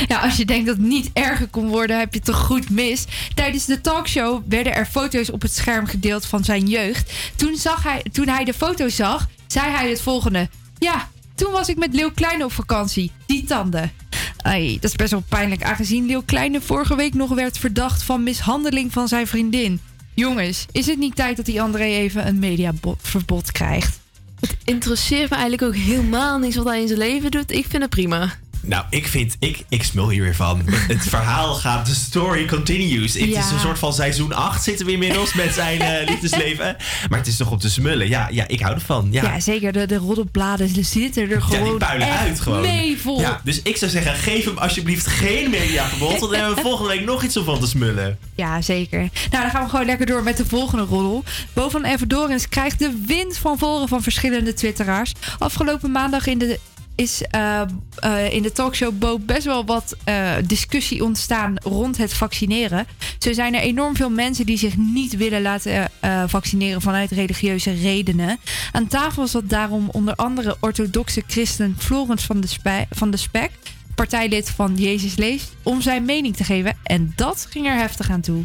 Ja, als je denkt dat het niet erger kon worden, heb je het toch goed mis. Tijdens de talkshow werden er foto's op het scherm gedeeld van zijn jeugd. Toen, zag hij, toen hij de foto's zag, zei hij het volgende. Ja, toen was ik met Leeuw Kleine op vakantie. Die tanden. Ai, dat is best wel pijnlijk, aangezien Leeuw Kleine vorige week nog werd verdacht van mishandeling van zijn vriendin. Jongens, is het niet tijd dat die André even een mediaverbod krijgt? Het interesseert me eigenlijk ook helemaal niks wat hij in zijn leven doet. Ik vind het prima. Nou, ik vind, ik, ik smul hier weer van. Het verhaal gaat, de story continues. Het Ja. is een soort van seizoen 8 zitten we inmiddels met zijn eh, liefdesleven. Maar het is toch om te smullen. Ja, ja ik hou ervan. Ja, Ja, zeker. De, de roddelbladen zitten er Ja, gewoon die puilen uit gewoon. mee vol. Ja, dus ik zou zeggen, geef hem alsjeblieft geen mediaverbod. Want dan hebben we volgende week nog iets om van te smullen. Ja, zeker. Nou, dan gaan we gewoon lekker door met de volgende roddel. Bo van Everdorens krijgt de wind van voren van verschillende twitteraars. Afgelopen maandag in de, is eh, eh, in de talkshow Bo best wel wat eh, discussie ontstaan rond het vaccineren. Zo zijn er enorm veel mensen die zich niet willen laten eh, vaccineren vanuit religieuze redenen. Aan tafel zat daarom onder andere orthodoxe christen Florens van de, Spij- van de Spek, partijlid van Jezus Leest, om zijn mening te geven. En dat ging er heftig aan toe.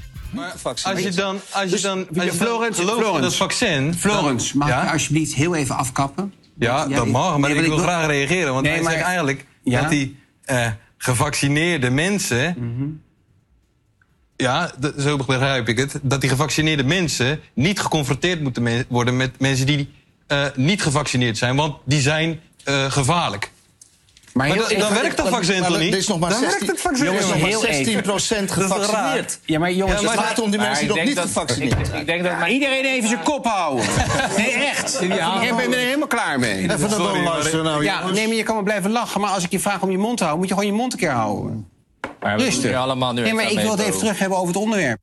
Als je dan, als je dan, als je dan Florence, Florence. dat vaccin... Florence, mag Ja? alsjeblieft heel even afkappen? Ja, dat mag, maar Nee, ik wil graag reageren. Want Nee, hij maar- zegt eigenlijk Ja? dat die eh, gevaccineerde mensen... Mhm. Ja, zo begrijp ik het. Dat die gevaccineerde mensen niet geconfronteerd moeten worden... met mensen die eh, niet gevaccineerd zijn. Want die zijn eh, gevaarlijk. Maar, heel dan, dan werkt dat maar- vaccin maar toch niet? is nog maar dan 16 werkt het vaccin jongens, niet. heel even. 16% gevaccineerd. Ja, maar jongens, het gaat om die mensen die nog niet gevaccineerd zijn. Ik denk dat maar iedereen even zijn kop houden. Nee, echt. Ik ben er helemaal klaar mee. Even naar Sorry, Don luisteren maar- nou, Ja, nee, maar je kan wel blijven lachen. Maar als ik je vraag om je mond te houden, moet je gewoon je mond een keer houden. Maar we Rustig. allemaal nu Nee, maar ik wil het even terug hebben over het onderwerp.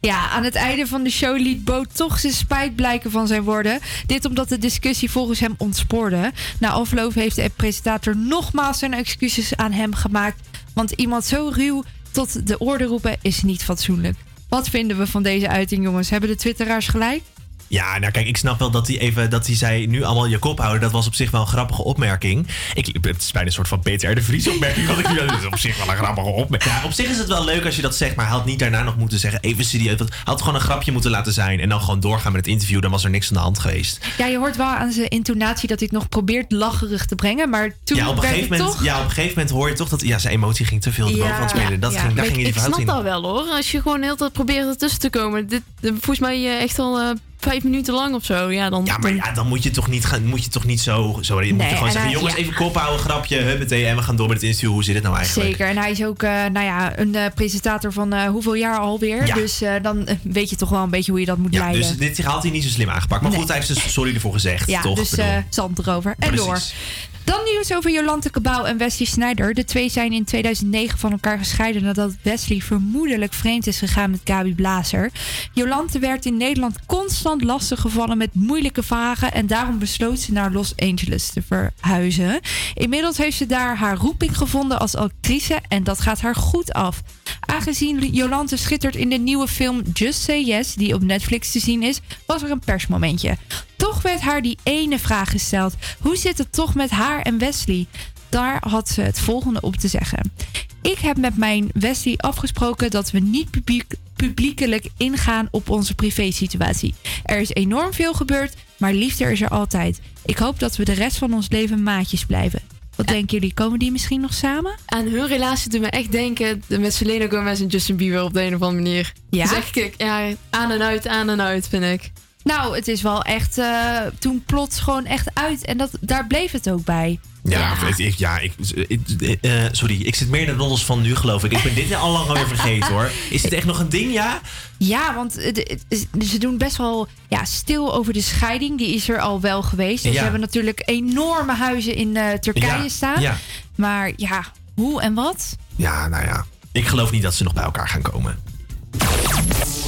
Ja, aan het einde van de show liet Bo toch zijn spijt blijken van zijn woorden. Dit omdat de discussie volgens hem ontspoorde. Na afloop heeft de presentator nogmaals zijn excuses aan hem gemaakt. Want iemand zo ruw tot de orde roepen is niet fatsoenlijk. Wat vinden we van deze uiting, jongens? Hebben de twitteraars gelijk? Ja, nou kijk, ik snap wel dat hij even dat hij zei nu allemaal je kop houden. Dat was op zich wel een grappige opmerking. Ik, het is bijna een soort van Peter de Vries opmerking. Wat ik nu dat is op zich wel een grappige opmerking. Ja, op zich is het wel leuk als je dat zegt, maar hij had niet daarna nog moeten zeggen even serieus. Want hij had gewoon een grapje moeten laten zijn en dan gewoon doorgaan met het interview. Dan was er niks aan de hand geweest. Ja, je hoort wel aan zijn intonatie dat hij het nog probeert lacherig te brengen. Maar toen Ja, op een gegeven moment, toch... ja, op een gegeven moment hoor je toch dat ja, zijn emotie ging te veel de Ja. aan het spelen. Dat Ja, ging, daar ging ik, ik die fout snap dat wel hoor. Als je gewoon heel tijd probeert ertussen te komen. Dit, dit- volgens mij eh, echt al eh, vijf minuten lang of zo. Ja, dan, Ja, maar ja, dan moet je toch niet, gaan, moet je toch niet zo... zo je moet Nee, je gewoon en zeggen, hij- jongens, ja. even kop houden, grapje, huppatee. En we gaan door met het interview. Hoe zit het nou eigenlijk? Zeker. En hij is ook eh, nou ja, een eh, presentator van eh, hoeveel jaar alweer. Ja. Dus dan weet je toch wel een beetje hoe je dat moet Ja, leiden. dus dit had hij niet zo slim aangepakt. Maar Nee. goed, hij heeft dus sorry ervoor gezegd, ja, toch? dus zand erover. En Precies. door. Dan nieuws over Jolante Cabau en Wesley Sneijder. De twee zijn in 2009 van elkaar gescheiden nadat Wesley vermoedelijk vreemd is gegaan met Gabi Blazer. Jolante werd in Nederland constant lastiggevallen met moeilijke vragen en daarom besloot ze naar Los Angeles te verhuizen. Inmiddels heeft ze daar haar roeping gevonden als actrice en dat gaat haar goed af. Aangezien Jolante schittert in de nieuwe film Just Say Yes, die op Netflix te zien is, was er een persmomentje. Toch werd haar die ene vraag gesteld: hoe zit het toch met haar en Wesley? Daar had ze het volgende op te zeggen. Ik heb met mijn Wesley afgesproken dat we niet publiek, publiekelijk ingaan op onze privésituatie. Er is enorm veel gebeurd, maar liefde is er altijd. Ik hoop dat we de rest van ons leven maatjes blijven. Wat denken jullie? Komen die misschien nog samen? Aan hun relatie doet me echt denken met Selena Gomez en Justin Bieber op de een of andere manier. Ja? Zeg ik, ja, aan en uit, aan en uit, vind ik. Nou, het is wel echt eh, toen plots gewoon echt uit. En dat, daar bleef het ook bij. Ja, Ik, ik- ja ik, ik- eh, sorry, ik zit meer in de roddels van nu, geloof ik. Ik ben dit al lang alweer vergeten, hoor. Is dit echt nog een ding, ja? Ja, want het- het- ze doen best wel ja, stil over de scheiding. Die is er al wel geweest. Dus Ja. Ze hebben natuurlijk enorme huizen in eh, Turkije Ja, staan. ja. Maar ja, hoe en wat? Ja, nou ja. Ik geloof niet dat ze nog bij elkaar gaan komen.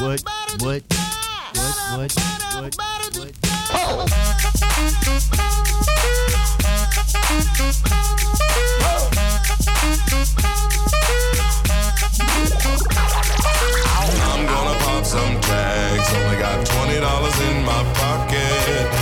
what, what, what, what, what, what, I'm gonna pop some tags. Only got twenty dollars in my pocket.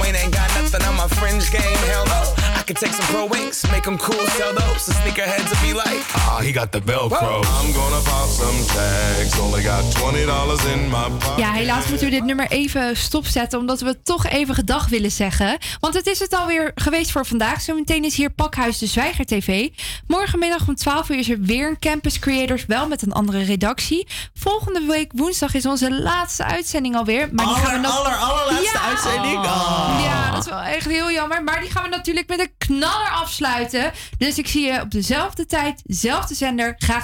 Wayne ain't got nothing on my fringe game. Hell no. I could take some pro wings, make them cool, sell those. The sneakerheads will be like, ah, he got the Velcro. I'm gonna pop some tags. Only got $20 in my pocket. Ja, helaas moeten we dit nummer even stopzetten. Omdat we toch even gedag willen zeggen. Want het is het alweer geweest voor vandaag. Zometeen is hier Pakhuis de Zwijger TV. Morgenmiddag om 12 uur is er weer een Campus Creators. Wel met een andere redactie. Volgende week woensdag is onze laatste uitzending alweer. Maar die gaan we Aller, nog... aller, allerlaatste Ja. uitzending. Oh. Ja, dat is wel echt heel jammer. Maar die gaan we natuurlijk met een knaller afsluiten. Dus ik zie je op dezelfde tijd, dezelfde zender. Graag tot